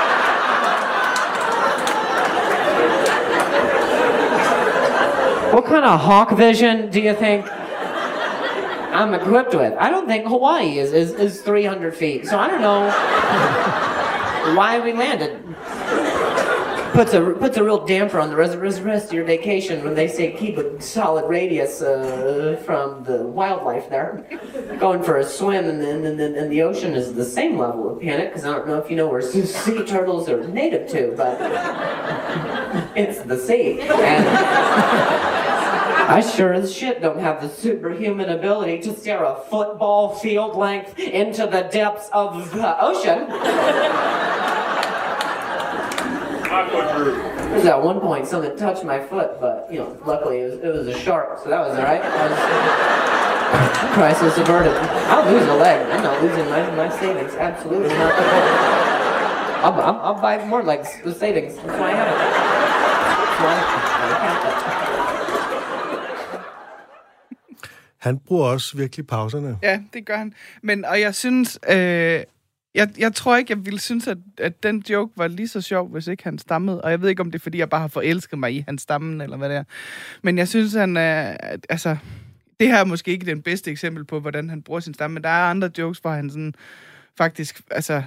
What kind of hawk vision do you think I'm equipped with. I don't think Hawaii is, is, is 300 feet, so I don't know why we landed. Puts a puts a real damper on the rest, rest, of your vacation when they say keep a solid radius uh, from the wildlife there. Going for a swim in the, in the, in the ocean is the same level of panic because I don't know if you know where sea- sea turtles are native to, but it's the sea. And I sure as shit don't have the superhuman ability to steer a football field length into the depths of the ocean. There was at one point something touched my foot, but you know, luckily it was, it was a shark, so that was all right. I was, crisis averted. I'll lose a leg. I'm not losing my, my savings. Absolutely not. I'll, I'll, I'll buy more legs with savings. That's why I have it. That's why I have it. Han bruger også virkelig pauserne. Ja, det gør han. Men, og jeg synes, øh, jeg, jeg tror ikke, jeg ville synes, at, at den joke var lige så sjov, hvis ikke han stammede. Og jeg ved ikke, om det er, fordi jeg bare har forelsket mig i hans stammen, eller hvad det er. Men jeg synes, han er... Altså, det her er måske ikke den bedste eksempel på, hvordan han bruger sin stamme, men der er andre jokes, hvor han sådan faktisk altså,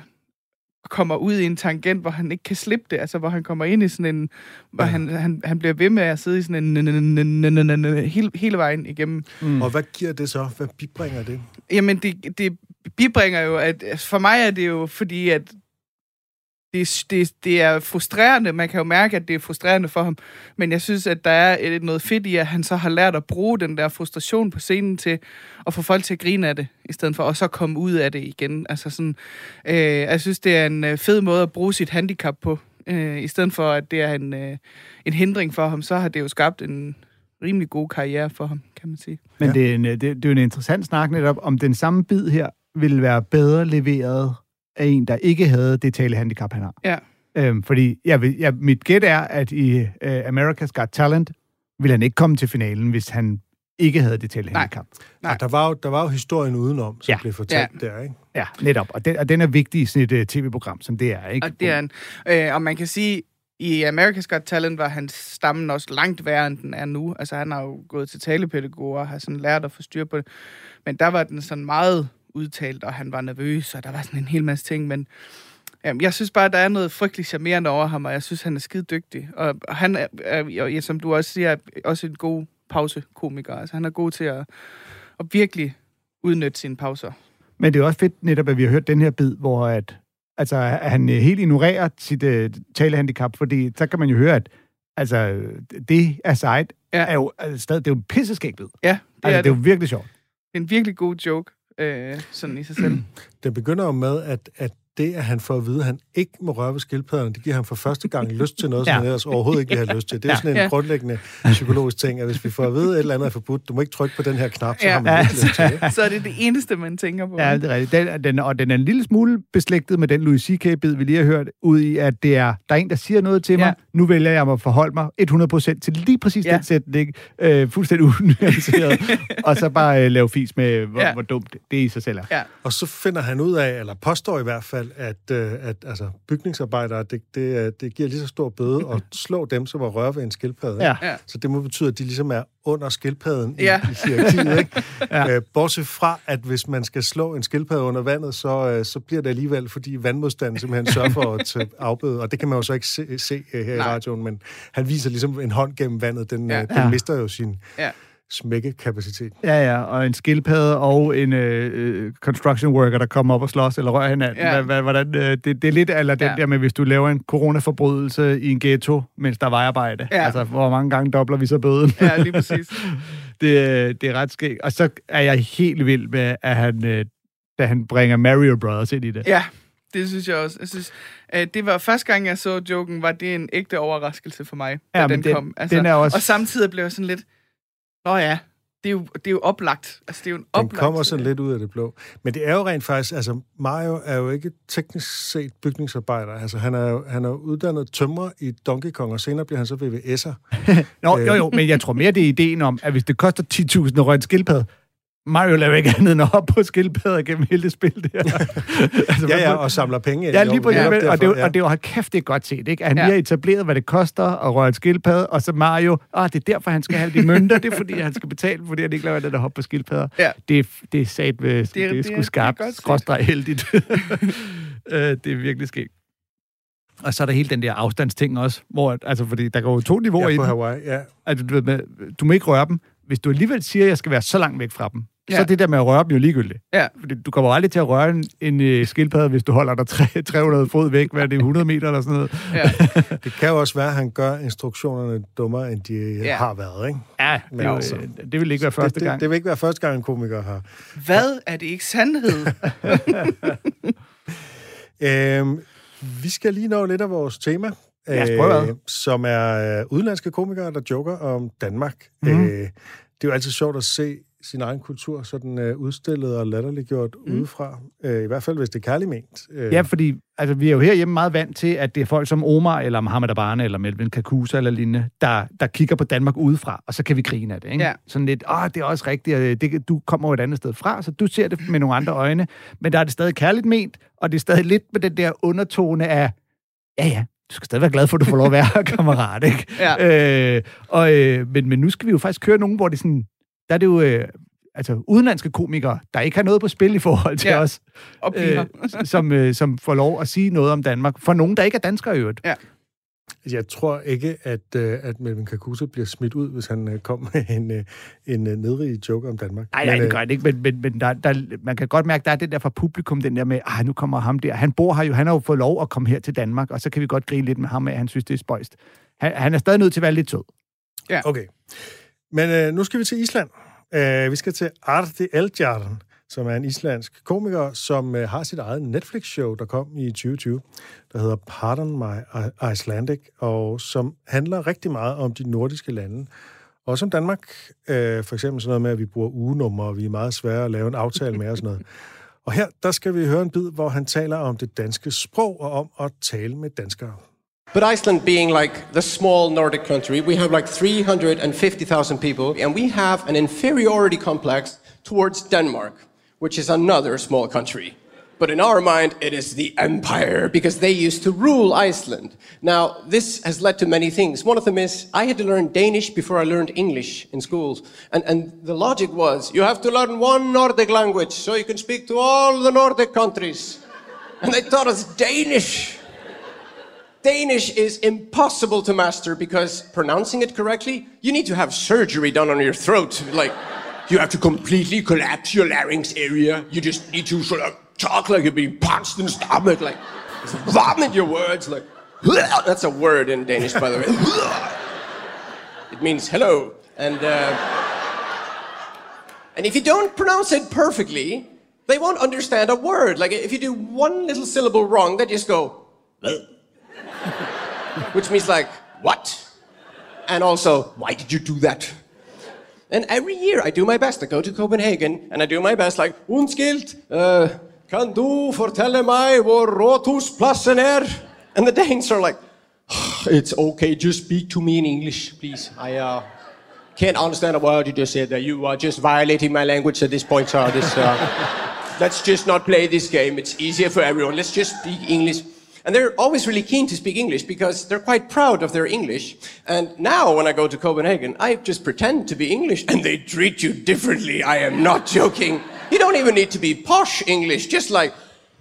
kommer ud i en tangent, hvor han ikke kan slippe det. Altså, hvor han kommer ind i sådan en... Hvor han, han, han bliver ved med at sidde i sådan en... Hele, hele vejen igennem. Mm. Og hvad giver det så? Hvad bibringer det? Jamen, det, det bibringer jo, at for mig er det jo fordi, at det, det, det er frustrerende. Man kan jo mærke, at det er frustrerende for ham. Men jeg synes, at der er et, noget fedt i, at han så har lært at bruge den der frustration på scenen til at få folk til at grine af det, i stedet for at så komme ud af det igen. Altså sådan, øh, jeg synes, det er en øh, fed måde at bruge sit handicap på. Øh, I stedet for, at det er en, øh, en hindring for ham, så har det jo skabt en rimelig god karriere for ham, kan man sige. Men ja. det, er en, det, det er jo en interessant snak netop, om den samme bid her ville være bedre leveret af en, der ikke havde det talehandicap, han har. Ja. Øhm, fordi jeg vil, jeg, mit gæt er, at i uh, America's Got Talent ville han ikke komme til finalen, hvis han ikke havde det talehandicap. Nej. Og der var, jo, der var jo historien udenom, som Ja. blev fortalt Ja. der, ikke? Ja, netop. Og den, og den er vigtig i sådan et uh, tv-program, som det er, ikke? Og det er en, øh, og man kan sige, i America's Got Talent var hans stammen også langt værre, end den er nu. Altså, han har jo gået til talepædagoger og har sådan lært at få styr på det. Men der var den sådan meget udtalt, og han var nervøs, og der var sådan en hel masse ting, men jamen, jeg synes bare, der er noget frygteligt charmerende over ham, og jeg synes, han er skide dygtig. Og, han er, er, som du også siger, er også en god pausekomiker. Altså, han er god til at, at virkelig udnytte sine pauser. Men det er også fedt netop, at vi har hørt den her bid, hvor at, altså, at han helt ignorerer sit uh, talehandicap, fordi så kan man jo høre, at altså, det er sejt, Ja. er jo altså, det er jo en pisseskæg bid. Ja, det Altså, er det er det. jo virkelig sjovt. Det er en virkelig god joke, øh, sådan i sig selv. <clears throat> Den begynder jo med, at, at det, at han får at vide, at han ikke må røre ved skildpadderne, det giver ham for første gang lyst til noget, som <laughs> Ja. han ellers overhovedet ikke vil have lyst til. Det er jo Ja. sådan en Ja. grundlæggende psykologisk ting, at hvis vi får at vide, at et eller andet er forbudt, du må ikke trykke på den her knap, så Ja. har man Ja. ikke lyst til det. <laughs> Så er det det eneste, man tænker på. Ja, det er rigtigt. Den, den, og den er en lille smule beslægtet med den Louis C.K.-bid, vi lige har hørt, ud i, at det er, der er en, der siger noget til mig. Ja. Nu vælger jeg mig at forholde mig 100% til lige præcis Ja. den sætning, øh, fuldstændig unuanceret, <laughs> og så bare øh, lave fis med, hvor, Ja. hvor dumt det i sig selv er. Ja. Og så finder han ud af, eller påstår i hvert fald, at, øh, at altså, bygningsarbejdere, det, det, øh, det giver lige så stor bøde <clears throat> at slå dem, som at røre ved en skildpadde. Ja. Ja. Så det må betyde, at de ligesom er under skildpadden i, Ja. i hierarkiet. Ikke? <laughs> Ja. øh, bortset fra, at hvis man skal slå en skildpadde under vandet, så, så bliver det alligevel, fordi vandmodstanden simpelthen <laughs> sørger for at afbøde. Og det kan man jo så ikke se, se her i Nej. radioen, men han viser ligesom en hånd gennem vandet. Den, ja. den Ja. mister jo sin Ja. Smækkekapacitet. Ja, ja, og en skildpadde og en øh, øh, construction worker, der kommer op og slås eller rører hinanden. Ja. Hvad, hvordan, øh, det, det er lidt eller den Ja. der med, hvis du laver en coronaforbrydelse i en ghetto, mens der er vejarbejde. Ja. Altså, hvor mange gange dobler vi så bøden? Ja, lige præcis. <laughs> det, det er ret skægt. Og så er jeg helt vild med, at han, øh, da han bringer Mario Brothers ind i det. Ja, det synes jeg også. Jeg synes, øh, det var første gang, jeg så joken, var det en ægte overraskelse for mig, da Ja, den, den- kom. Altså, den er også- Og samtidig blev jeg sådan lidt, nå ja, det er jo, det er jo oplagt. Altså, det er jo en Den oplagt. kommer sådan lidt ud af det blå. Men det er jo rent faktisk, altså Mario er jo ikke teknisk set bygningsarbejder. Altså han er jo han er uddannet tømrer i Donkey Kong, og senere bliver han så VVS'er. <laughs> Nå, jo, jo, men jeg tror mere, det er ideen om, at hvis det koster 10.000 at røre en skildpadde, Mario laver ikke andet end at hoppe på skildpadder gennem hele det spil der. <laughs> altså, Ja, ja, og samler penge. Ja, lige præcis. netop Ja, og, det, og det var kæft, det er godt set, ikke? At Han Ja. lige har etableret, hvad det koster at røre en skildpadde, og så Mario, ah, det er derfor, han skal have de mønter, det er fordi, han skal betale, fordi han ikke laver det der hop på skildpadder. Ja. Det, er, det er sat ved, det, det det er det sgu det skarpt, skråstreg heldigt. <laughs> Øh, det er virkelig skægt. Og så er der hele den der afstandsting også, hvor, altså, fordi der går jo to niveauer Ja, i på. Hawaii, ja. Altså, du, ved, du må ikke røre dem. Hvis du alligevel siger, at jeg skal være så langt væk fra dem, ja. så er det der med at røre dem jo ligegyldigt. Ja. Fordi du kommer aldrig til at røre en, en øh, skildpadde, hvis du holder dig tre- 300 fod væk. Hvad er det, <laughs> 100 meter eller sådan noget? Ja. <laughs> Det kan jo også være, at han gør instruktionerne dummere, end de Ja. ja. har været, ikke? Ja, Men det, er jo, altså, øh, det vil ikke være første det, gang. Det, det vil ikke være første gang, en komiker har. Hvad er det ikke sandhed? <laughs> Øhm, vi skal lige nå lidt af vores tema. Ad. som er øh, udenlandske komikere, der joker om Danmark. Mm. Øh, det er jo altid sjovt at se sin egen kultur sådan øh, udstillet og latterliggjort mm. udefra. Øh, I hvert fald, hvis det er kærligt ment. Øh, Ja, fordi altså, vi er jo herhjemme meget vant til, at det er folk som Omar, eller Mohamed Abane, eller Melvin Kakusa, eller lignende, der, der kigger på Danmark udefra, og så kan vi grine af det. Ikke? Ja. Sådan lidt, åh, det er også rigtigt, og det, du kommer jo et andet sted fra, så du ser det med nogle andre øjne, men der er det stadig kærligt ment, og det er stadig lidt med den der undertone af, ja, ja, du skal stadig være glad for, at du får lov at være her, <laughs> kammerat, ikke? Ja. Øh, og, øh, men, men nu skal vi jo faktisk køre nogen, hvor det sådan, der er det jo... Øh, altså udenlandske komikere, der ikke har noget på spil i forhold til Ja. os, øh, som, øh, som får lov at sige noget om Danmark. For nogen, der ikke er danskere i øvrigt. Jeg tror ikke, at, øh, at Melvin Kakusa bliver smidt ud, hvis han øh, kom med en, øh, en nedrig joke om Danmark. Nej, det gør det ikke, men, men, men der, der, man kan godt mærke, der er det der fra publikum, den der med, ah, nu kommer ham der. Han bor her jo, han har jo fået lov at komme her til Danmark, og så kan vi godt grine lidt med ham af, at han synes, det er spøjst. Han, han er stadig nødt til at være lidt sød. Okay. Men øh, nu skal vi til Island. Øh, vi skal til Arti Eldjarn, som er en islandsk komiker, som øh, har sit eget Netflix-show, der kom i 2020, der hedder Pardon My I- Icelandic, og som handler rigtig meget om de nordiske lande. Også om Danmark. Øh, for eksempel sådan noget med, at vi bruger ugenummer, og vi er meget svære at lave en aftale med og sådan noget. <laughs> Og her, der skal vi høre en bid, hvor han taler om det danske sprog og om at tale med danskere. But Iceland being like the small Nordic country, we have like 350,000 people, and we have an inferiority complex towards Denmark, which is another small country. But in our mind, it is the empire because they used to rule Iceland. Now, this has led to many things. One of them is I had to learn Danish before I learned English in schools. And, and the logic was you have to learn one Nordic language so you can speak to all the Nordic countries. And they taught us Danish. Danish is impossible to master because pronouncing it correctly, you need to have surgery done on your throat. Like, you have to completely collapse your larynx area. You just need to sort of talk like you're being punched in the stomach, like, vomit your words, like, <laughs> that's a word in Danish, by the way. <laughs> It means hello. And, uh, and if you don't pronounce it perfectly, they won't understand a word. Like, if you do one little syllable wrong, they just go, <laughs> which means like, what? And also, why did you do that? And every year I do my best. I go to Copenhagen and I do my best, like, Unskilt, uh, kan du fortælle mig, hvor Rådhuspladsen er? And the Danes are like, it's okay, just speak to me in English, please. I uh, can't understand a word you just said there. You are just violating my language at this point, sir. This, uh, <laughs> let's just not play this game. It's easier for everyone. Let's just speak English. And they're always really keen to speak English because they're quite proud of their English. And now, when I go to Copenhagen, I just pretend to be English and they treat you differently. I am not <laughs> joking. You don't even need to be posh English, just like,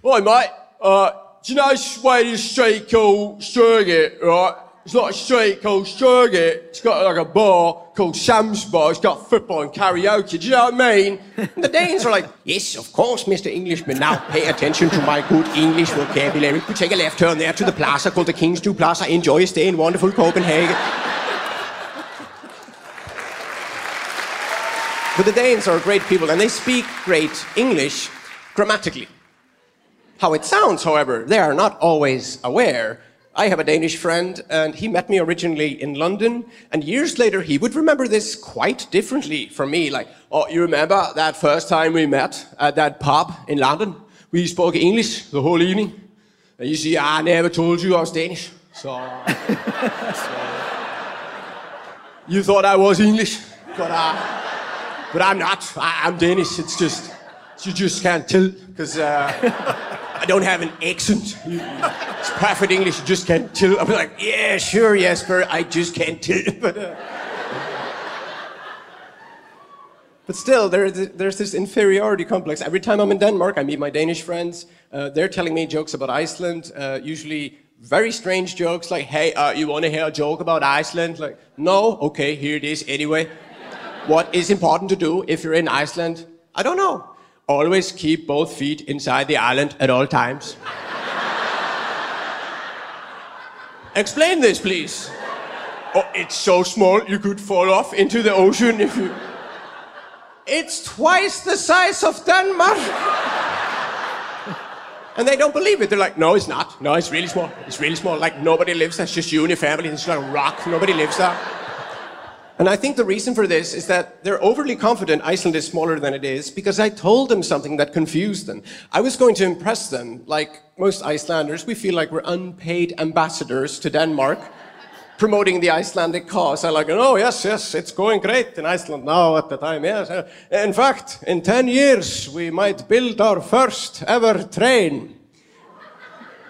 Oi, mate, uh, do you know Swedish street called right? It's not a street called Sturgit. It's got like a bar called Sam's Bar. It's got football and karaoke. Do you know what I mean? And the Danes are like, yes, of course, Mr. Englishman. Now pay attention to my good English vocabulary. You take a left turn there to the plaza called the King's Two Plaza. Enjoy your stay in wonderful Copenhagen. But the Danes are great people and they speak great English grammatically. How it sounds, however, they are not always aware. I have a Danish friend, and he met me originally in London, and years later he would remember this quite differently from me. Like, oh, you remember that first time we met at that pub in London? We spoke English the whole evening. And you see, I never told you I was Danish. So, <laughs> so you thought I was English, but uh, but I'm not. I, I'm Danish. It's just you just can't tell because uh, I don't have an accent. It's perfect English. You just can't tell. I'm like, yeah, sure, Jasper. I just can't tell. But, <laughs> but still, there, there's this inferiority complex. Every time I'm in Denmark, I meet my Danish friends. Uh, they're telling me jokes about Iceland, uh, usually very strange jokes like, hey, uh, you want to hear a joke about Iceland? Like, no? Okay, here it is anyway. What is important to do if you're in Iceland? I don't know. Always keep both feet inside the island at all times. Explain this, please. Oh, it's so small you could fall off into the ocean if you. It's twice the size of Denmark. and they don't believe it. They're like, no, it's not. No, it's really small. It's really small. Like nobody lives there. It's just you and your family. It's like a rock. Nobody lives there. And I think the reason for this is that they're overly confident Iceland is smaller than it is because I told them something that confused them. I was going to impress them. Like most Icelanders, we feel like we're unpaid ambassadors to Denmark promoting the Icelandic cause. I like, oh, yes, yes, it's going great in Iceland now at the time, yes. In fact, in 10 years, we might build our first ever train.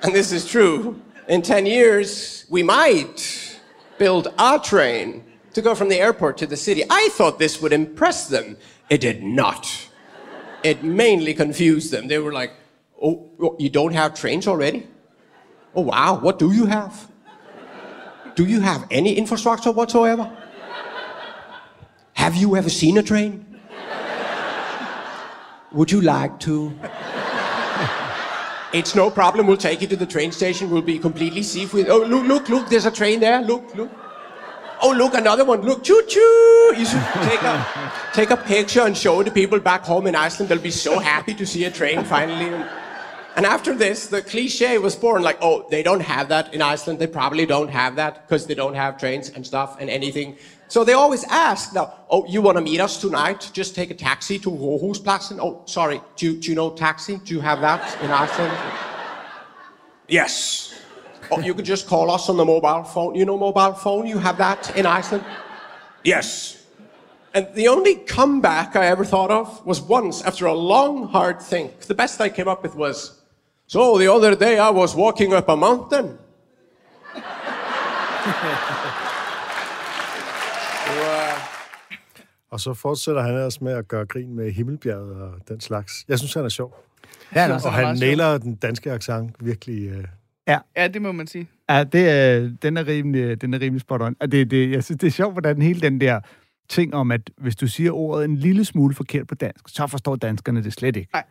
And this is true. In 10 years, we might build a train to go from the airport to the city. I thought this would impress them. It did not. It mainly confused them. They were like, oh, oh, you don't have trains already? Oh, wow, what do you have? Do you have any infrastructure whatsoever? Have you ever seen a train? Would you like to? It's no problem. We'll take you to the train station. We'll be completely safe with. Oh, look, look, look. There's a train there. Look, look. Oh, look, another one. Look, choo choo. You should take a, take a picture and show the people back home in Iceland. They'll be so happy to see a train finally. And after this, the cliche was born like, oh, they don't have that in Iceland. They probably don't have that because they don't have trains and stuff and anything. So they always ask now, oh, you want to meet us tonight? Just take a taxi to Rådhuspladsen. Oh, sorry, do you, do you know taxi? Do you have that in Iceland? yes. Oh, you could just call us on the mobile phone. You know mobile phone? You have that in Iceland? Yes. And the only comeback I ever thought of was once after a long, hard think. The best I came up with was, so the other day I was walking up a mountain. <laughs> Og så fortsætter han ellers med at gøre grin med Himmelbjerget og den slags. Jeg synes, han er sjov. Ja, Så- altså. Og er han nailer den danske accent virkelig. Øh. Ja, det må man sige. Ja, det er, den, er rimelig, den er rimelig spot on. Og det, det, jeg synes, det er sjovt, hvordan hele den der ting om, at hvis du siger ordet en lille smule forkert på dansk, så forstår danskerne det slet ikke. Nej.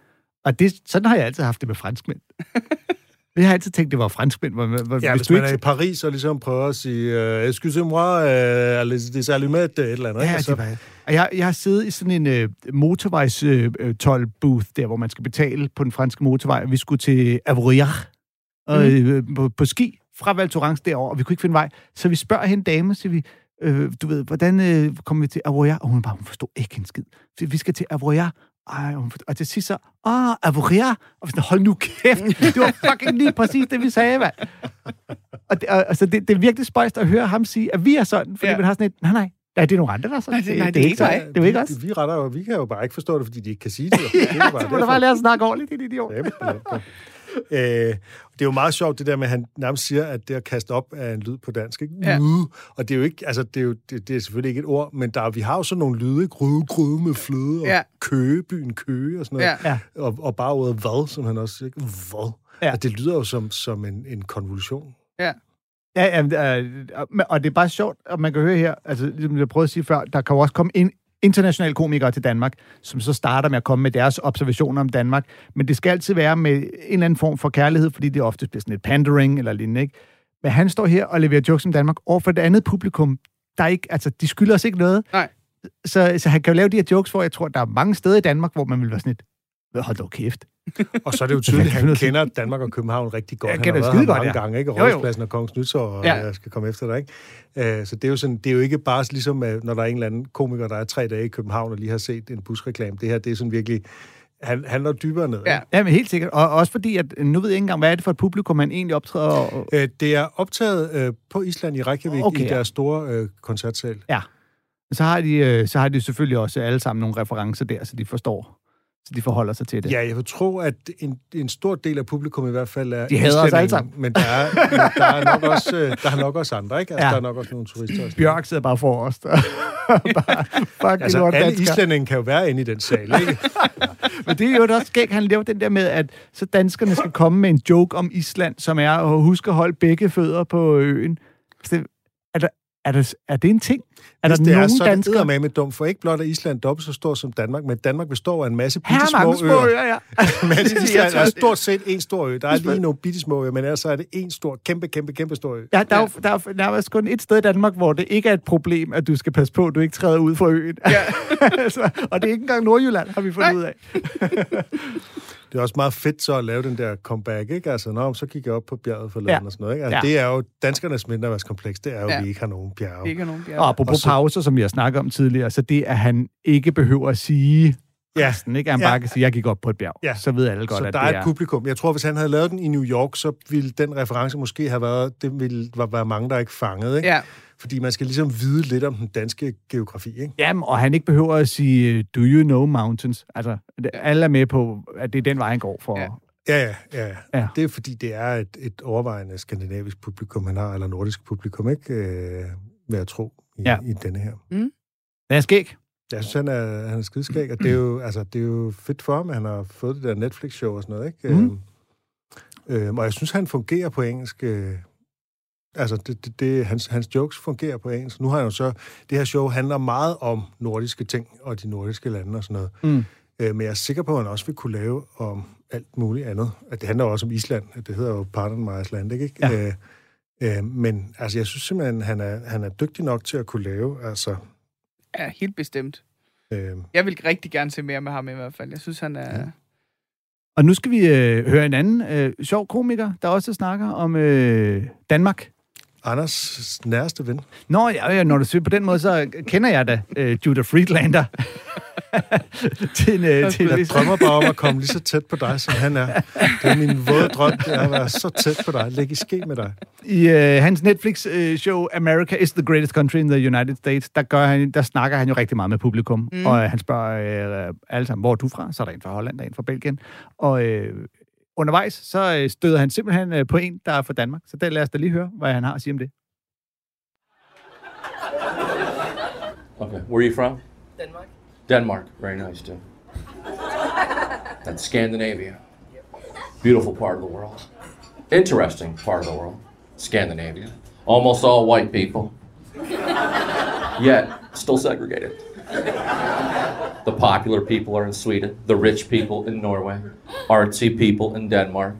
Og det, sådan har jeg altid haft det med franskmænd. <laughs> jeg har altid tænkt, det var franskmænd. Hvor, hvor, Ja, hvis, hvis man er i Paris og ligesom prøver at sige, øh, excusez-moi, allez- des allumettes, et eller andet. Ja, ikke? Så- det var, og jeg, jeg har siddet i sådan en øh, motorvejs øh, toll-booth, der hvor man skal betale på den franske motorvej. Vi skulle til Avorillac og, øh, på, på ski fra Val Thorens derovre, og vi kunne ikke finde vej. Så vi spørger hende dame, så vi, øh, du ved, hvordan øh, kommer vi til Avorillac? Og hun bare, hun forstod ikke en skid. Så vi skal til Avorillac. Ej, hun forstod, og til sidst så, ah, Avorillac. Og vi sådan, hold nu kæft, det var fucking lige præcis det, vi sagde, mand. Og det, og, altså, det, det er virkelig spøjst at høre ham sige, at vi er sådan, fordi ja. Ja. man har sådan et, nej, nej, nej, det er nogle andre, der er sådan. Nej, det- nej, det er ikke mig. Det er ikke os. Vi, vi, retter jo, vi kan jo bare ikke forstå det, fordi de ikke kan sige <laughs> det. jo. det er Ja, så må du bare lære at snakke ordentligt, din idiot. derfor. Øh, det er jo meget sjovt, det der med, at han nærmest siger, at det at kaste op er en lyd på dansk. Ikke? Ja. Og det er jo ikke, altså det er, jo, det, det er selvfølgelig ikke et ord, men der, er- vi har jo sådan nogle lyde, gryde, gryde med fløde, og Ja. køge, byen køge og sådan noget. Ja. Og, og bare ordet hvad, som han også siger. ikke? Hvad? Ja. Og det lyder jo som, som en, en konvolution. Ja. Ja, ja, øh, og det er bare sjovt, at man kan høre her, altså ligesom jeg prøvede at sige før, der kan jo også komme ind internationale komikere til Danmark, som så starter med at komme med deres observationer om Danmark. Men det skal altid være med en eller anden form for kærlighed, fordi det ofte bliver sådan et pandering eller lignende, ikke? Men han står her og leverer jokes om Danmark over for et andet publikum, der ikke, altså, de skylder os ikke noget. Nej. Så, så han kan jo lave de her jokes, hvor jeg tror, der er mange steder i Danmark, hvor man vil være sådan et, hold dog kæft. Og så er det jo <laughs> tydeligt, at han kender Danmark og København rigtig godt. Ja, han har været mange ja. gange, ikke? Og. Rådhuspladsen og Kongens Nytorv, og Ja. jeg skal komme efter dig, ikke? Øh, Så det er, jo sådan, det er jo ikke bare ligesom, øh, når der er en eller anden komiker, der er tre dage i København og lige har set en busreklame. Det her, det er sådan virkelig... Han, han er dybere ned. Ja. Ja, men helt sikkert. Og også fordi, at nu ved jeg ikke engang, hvad er det for et publikum, han egentlig optræder og, Øh, Det er optaget øh, på Island i Reykjavik Okay, i ja. deres store øh, koncertsal. Ja. Så har, de, øh, så har de selvfølgelig også alle sammen nogle referencer der, så de forstår, så de forholder sig til det. Ja, jeg vil tro, at en, en stor del af publikum i hvert fald er... De hader os alle sammen. Men der er, der er, nok, også, øh, der er nok også andre, ikke? Altså, Ja. der er nok også nogle turister. og sådan Bjørk sidder bare for os. Der. bare, fuck, Altså, alle dansker. islændinge kan jo være inde i den sal, ikke? <laughs> Men det er jo også skægt, han laver den der med, at så danskerne skal komme med en joke om Island, som er at huske at holde begge fødder på øen. Så det- Er, der, er, der, er det en ting? Er Hvis der det nogen er, så er det med dumt, for ikke blot er Island dobbelt så stor som Danmark, men Danmark består af en masse bitte er små øer. øer, ja. <laughs> Men <laughs> Island tror, er det- stort set en stor ø. Der er lige nogle bitte små øer, men ellers så er det en stor, kæmpe, kæmpe, kæmpe stor ø. Ja, der, er, jo, der er nærmest kun et sted i Danmark, hvor det ikke er et problem, at du skal passe på, at du ikke træder ud fra øen. Ja. <laughs> altså, og det er ikke engang Nordjylland, har vi fundet ud af. Det er også meget fedt så at lave den der comeback, ikke? Altså, nå, så kigger jeg op på bjerget forleden Ja. og sådan noget, ikke? Altså, Ja. det er jo danskernes mindreværdskompleks, det er jo, Ja. at vi ikke har nogen bjerge. Ikke nogen bjerg. Og apropos så- pauser, som vi har snakket om tidligere, så det, at han ikke behøver at sige Ja. resten, ikke? Han Ja. bare kan sige, jeg gik op på et bjerg. Ja. Så ved alle godt, så at der det er et publikum. Jeg tror, hvis han havde lavet den i New York, så ville den reference måske have været, det ville være mange, der ikke fangede, ikke? Ja. Fordi man skal ligesom vide lidt om den danske geografi, ikke? Jamen, og han ikke behøver at sige, do you know mountains? Altså, alle er med på, at det er den vej, han går for. Ja. Ja, ja, ja. Ja. ja. Det er fordi, det er et, et overvejende skandinavisk publikum, han har, eller nordisk publikum, ikke? Øh, vil jeg tro, i, Ja. i denne her. Den er skæg. Jeg synes, han er, han er skideskæg, og det er, jo, <clears throat> altså, det er jo fedt for ham, at han har fået det der Netflix-show og sådan noget, ikke? Mhm. Øh, øh, og jeg synes, han fungerer på engelsk. Øh, altså, det, det, det, hans, hans jokes fungerer på engelsk. Nu har han jo så... Det her show handler meget om nordiske ting og de nordiske lande og sådan noget. Mm. Øh, men jeg er sikker på, at han også vil kunne lave om alt muligt andet. At det handler også om Island. Det hedder jo Pardon My Icelandic, ikke? Ja. Øh, øh, men altså, jeg synes simpelthen, han er, han er dygtig nok til at kunne lave, altså... Ja, helt bestemt. Øh, Jeg vil rigtig gerne se mere med ham i hvert fald. Jeg synes, han er... Ja. Og nu skal vi øh, høre en anden øh, sjov komiker, der også snakker om øh, Danmark. Anders nærmeste ven. Nå, ja, ja, når du siger på den måde, så kender jeg da øh, Judah Friedlander. <laughs> til øh, til Jeg drømmer bare om at komme lige så tæt på dig, som han er. Det er min våde drøm, det er at være så tæt på dig. Læg i ske med dig. I øh, hans Netflix-show America is the greatest country in the United States, der, gør han, der snakker han jo rigtig meget med publikum. Mm. Og øh, han spørger øh, alle sammen, hvor er du fra? Så er der en fra Holland, der er en fra Belgien. Og øh, undervejs, så øh, støder han simpelthen øh, på en, der er fra Danmark. Så der lad os da lige høre, hvad han har at sige om det. Okay, where are you from? Denmark. Denmark, very nice too. That's Scandinavia. Beautiful part of the world. Interesting part of the world. Scandinavia. Almost all white people. Yet, still segregated. The popular people are in Sweden, the rich people in Norway, artsy people in Denmark,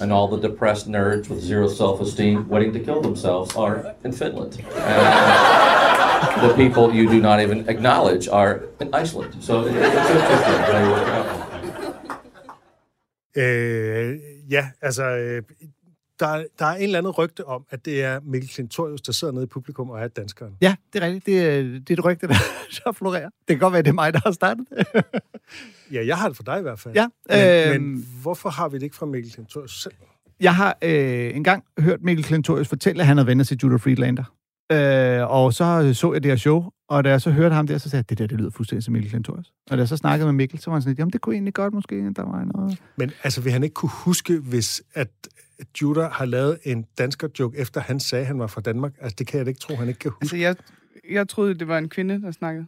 and all the depressed nerds with zero self esteem waiting to kill themselves are in Finland. And uh, the people you do not even acknowledge are in Iceland. So it- it's interesting how you work out. Øh, ja, altså, øh, der, der er en eller anden rygte om, at det er Mikkel Klintorius, der sidder nede i publikum og er danskeren. Ja, det er rigtigt. Det er, det er et rygte, der <laughs> så florerer. Det kan godt være, det er mig, der har startet. <laughs> Ja, jeg har det for dig i hvert fald. Ja, Men, øhm. men hvorfor har vi det ikke fra Mikkel Klintorius selv? Jeg har øh, engang hørt Mikkel Klintorius fortælle, at han havde venner til Judah Friedlander. Øh, og så så jeg det her show, og da jeg så hørte ham der, så sagde jeg, det der, det lyder fuldstændig som Mikkel Klintorius. Og da jeg så snakkede med Mikkel, så var han sådan lidt, jamen det kunne egentlig godt måske, at der var noget. Men altså, vil han ikke kunne huske, hvis at Judah har lavet en dansker-joke, efter han sagde, at han var fra Danmark? Altså, det kan jeg da ikke tro, han ikke kan huske. Altså, jeg, jeg troede, det var en kvinde, der snakkede.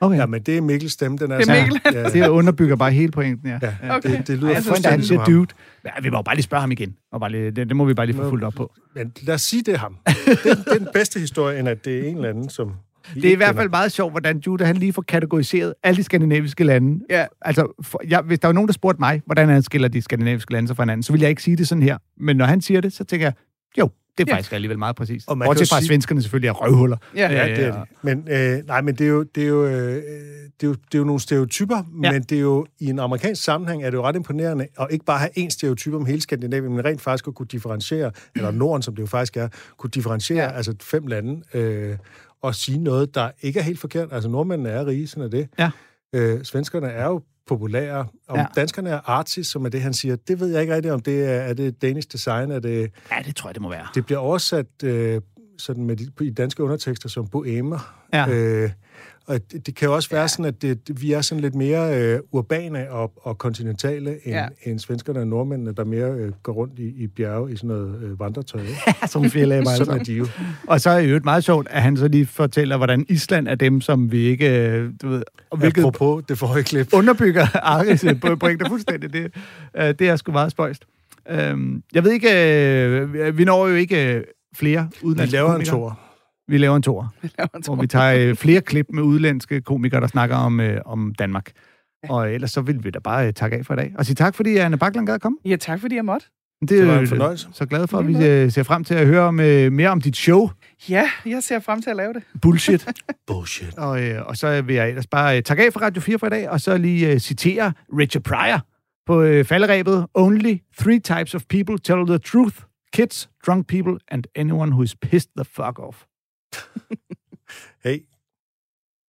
Okay. Ja, men det er Mikkels stemme, den er Det er sådan- Mikkel. Ja, <laughs> Det underbygger bare hele pointen, ja. ja, Okay. det, det lyder Ej, jeg han siger dude. Ja, vi må jo bare lige spørge ham igen. Og bare lige, det, det, må vi bare lige få fuldt op på. Men lad os sige, det er ham. Det, det er den bedste historie, end at det er en eller anden, som... Det er i hvert fald meget sjovt, hvordan Judah han lige får kategoriseret alle de skandinaviske lande. Ja. Altså, for, jeg, hvis der var nogen, der spurgte mig, hvordan han skiller de skandinaviske lande sig fra hinanden, så vil jeg ikke sige det sådan her. Men når han siger det, så tænker jeg, jo, det er Ja. faktisk alligevel meget præcist. Og man Bortset fra, sige- svenskerne selvfølgelig er røvhuller. Ja. Ja, det er det. Men, øh, nej, men det er jo, det er jo, øh, det er jo, det er jo nogle stereotyper, Ja. ja. men det er jo, i en amerikansk sammenhæng er det jo ret imponerende, at ikke bare have én stereotyp om hele Skandinavien, men rent faktisk at kunne differentiere, eller Norden, som det jo faktisk er, kunne differentiere Ja. ja. altså fem lande, øh, og sige noget, der ikke er helt forkert. Altså nordmændene er rige, sådan er det. Ja. Øh, svenskerne er jo populære. Om ja. danskerne er artist, som er det, han siger, det ved jeg ikke rigtigt, om det er, er det Danish design, er det... Ja, det tror jeg, det må være. Det bliver oversat øh, sådan med de, i danske undertekster som boemer. Ja. Øh, og det, det kan jo også være ja. sådan, at det, vi er sådan lidt mere øh, urbane og, og kontinentale end, Ja. end svenskerne og nordmændene, der mere øh, går rundt i, i bjerge i sådan noget øh, vandretøj. <laughs> Som fjellæber. Sådan er de jo. Og så er det jo meget sjovt, at han så lige fortæller, hvordan Island er dem, som vi ikke... øh, Du ved, og hvilket Apropos det forrige klip. underbygger <laughs> Aris pointer fuldstændig. Det, øh, det er sgu meget spøjst. Øhm, Jeg ved ikke... øh, Vi når jo ikke flere Vi udenlandske laver en komikere. tor. Vi laver en tor, laver en hvor tor. vi tager øh, flere klip med udlandske komikere, der snakker om, øh, om Danmark. Og ellers så vil vi da bare øh, takke af for i dag. Og sige tak, fordi Anne Bakland gad komme. Ja, tak fordi jeg måtte. Det, Det var en fornøjelse. Så glad for, at vi øh, ser frem til at høre om, øh, mere om dit show. Ja, jeg ser frem til at lave det. Bullshit. <laughs> Bullshit. Og, øh, og så vil jeg ellers bare øh, takke af for Radio 4 for i dag, og så lige øh, citere Richard Pryor på øh, falderæbet. Only three types of people tell the truth. Kids, drunk people, and anyone who is pissed the fuck off. <laughs> Hey,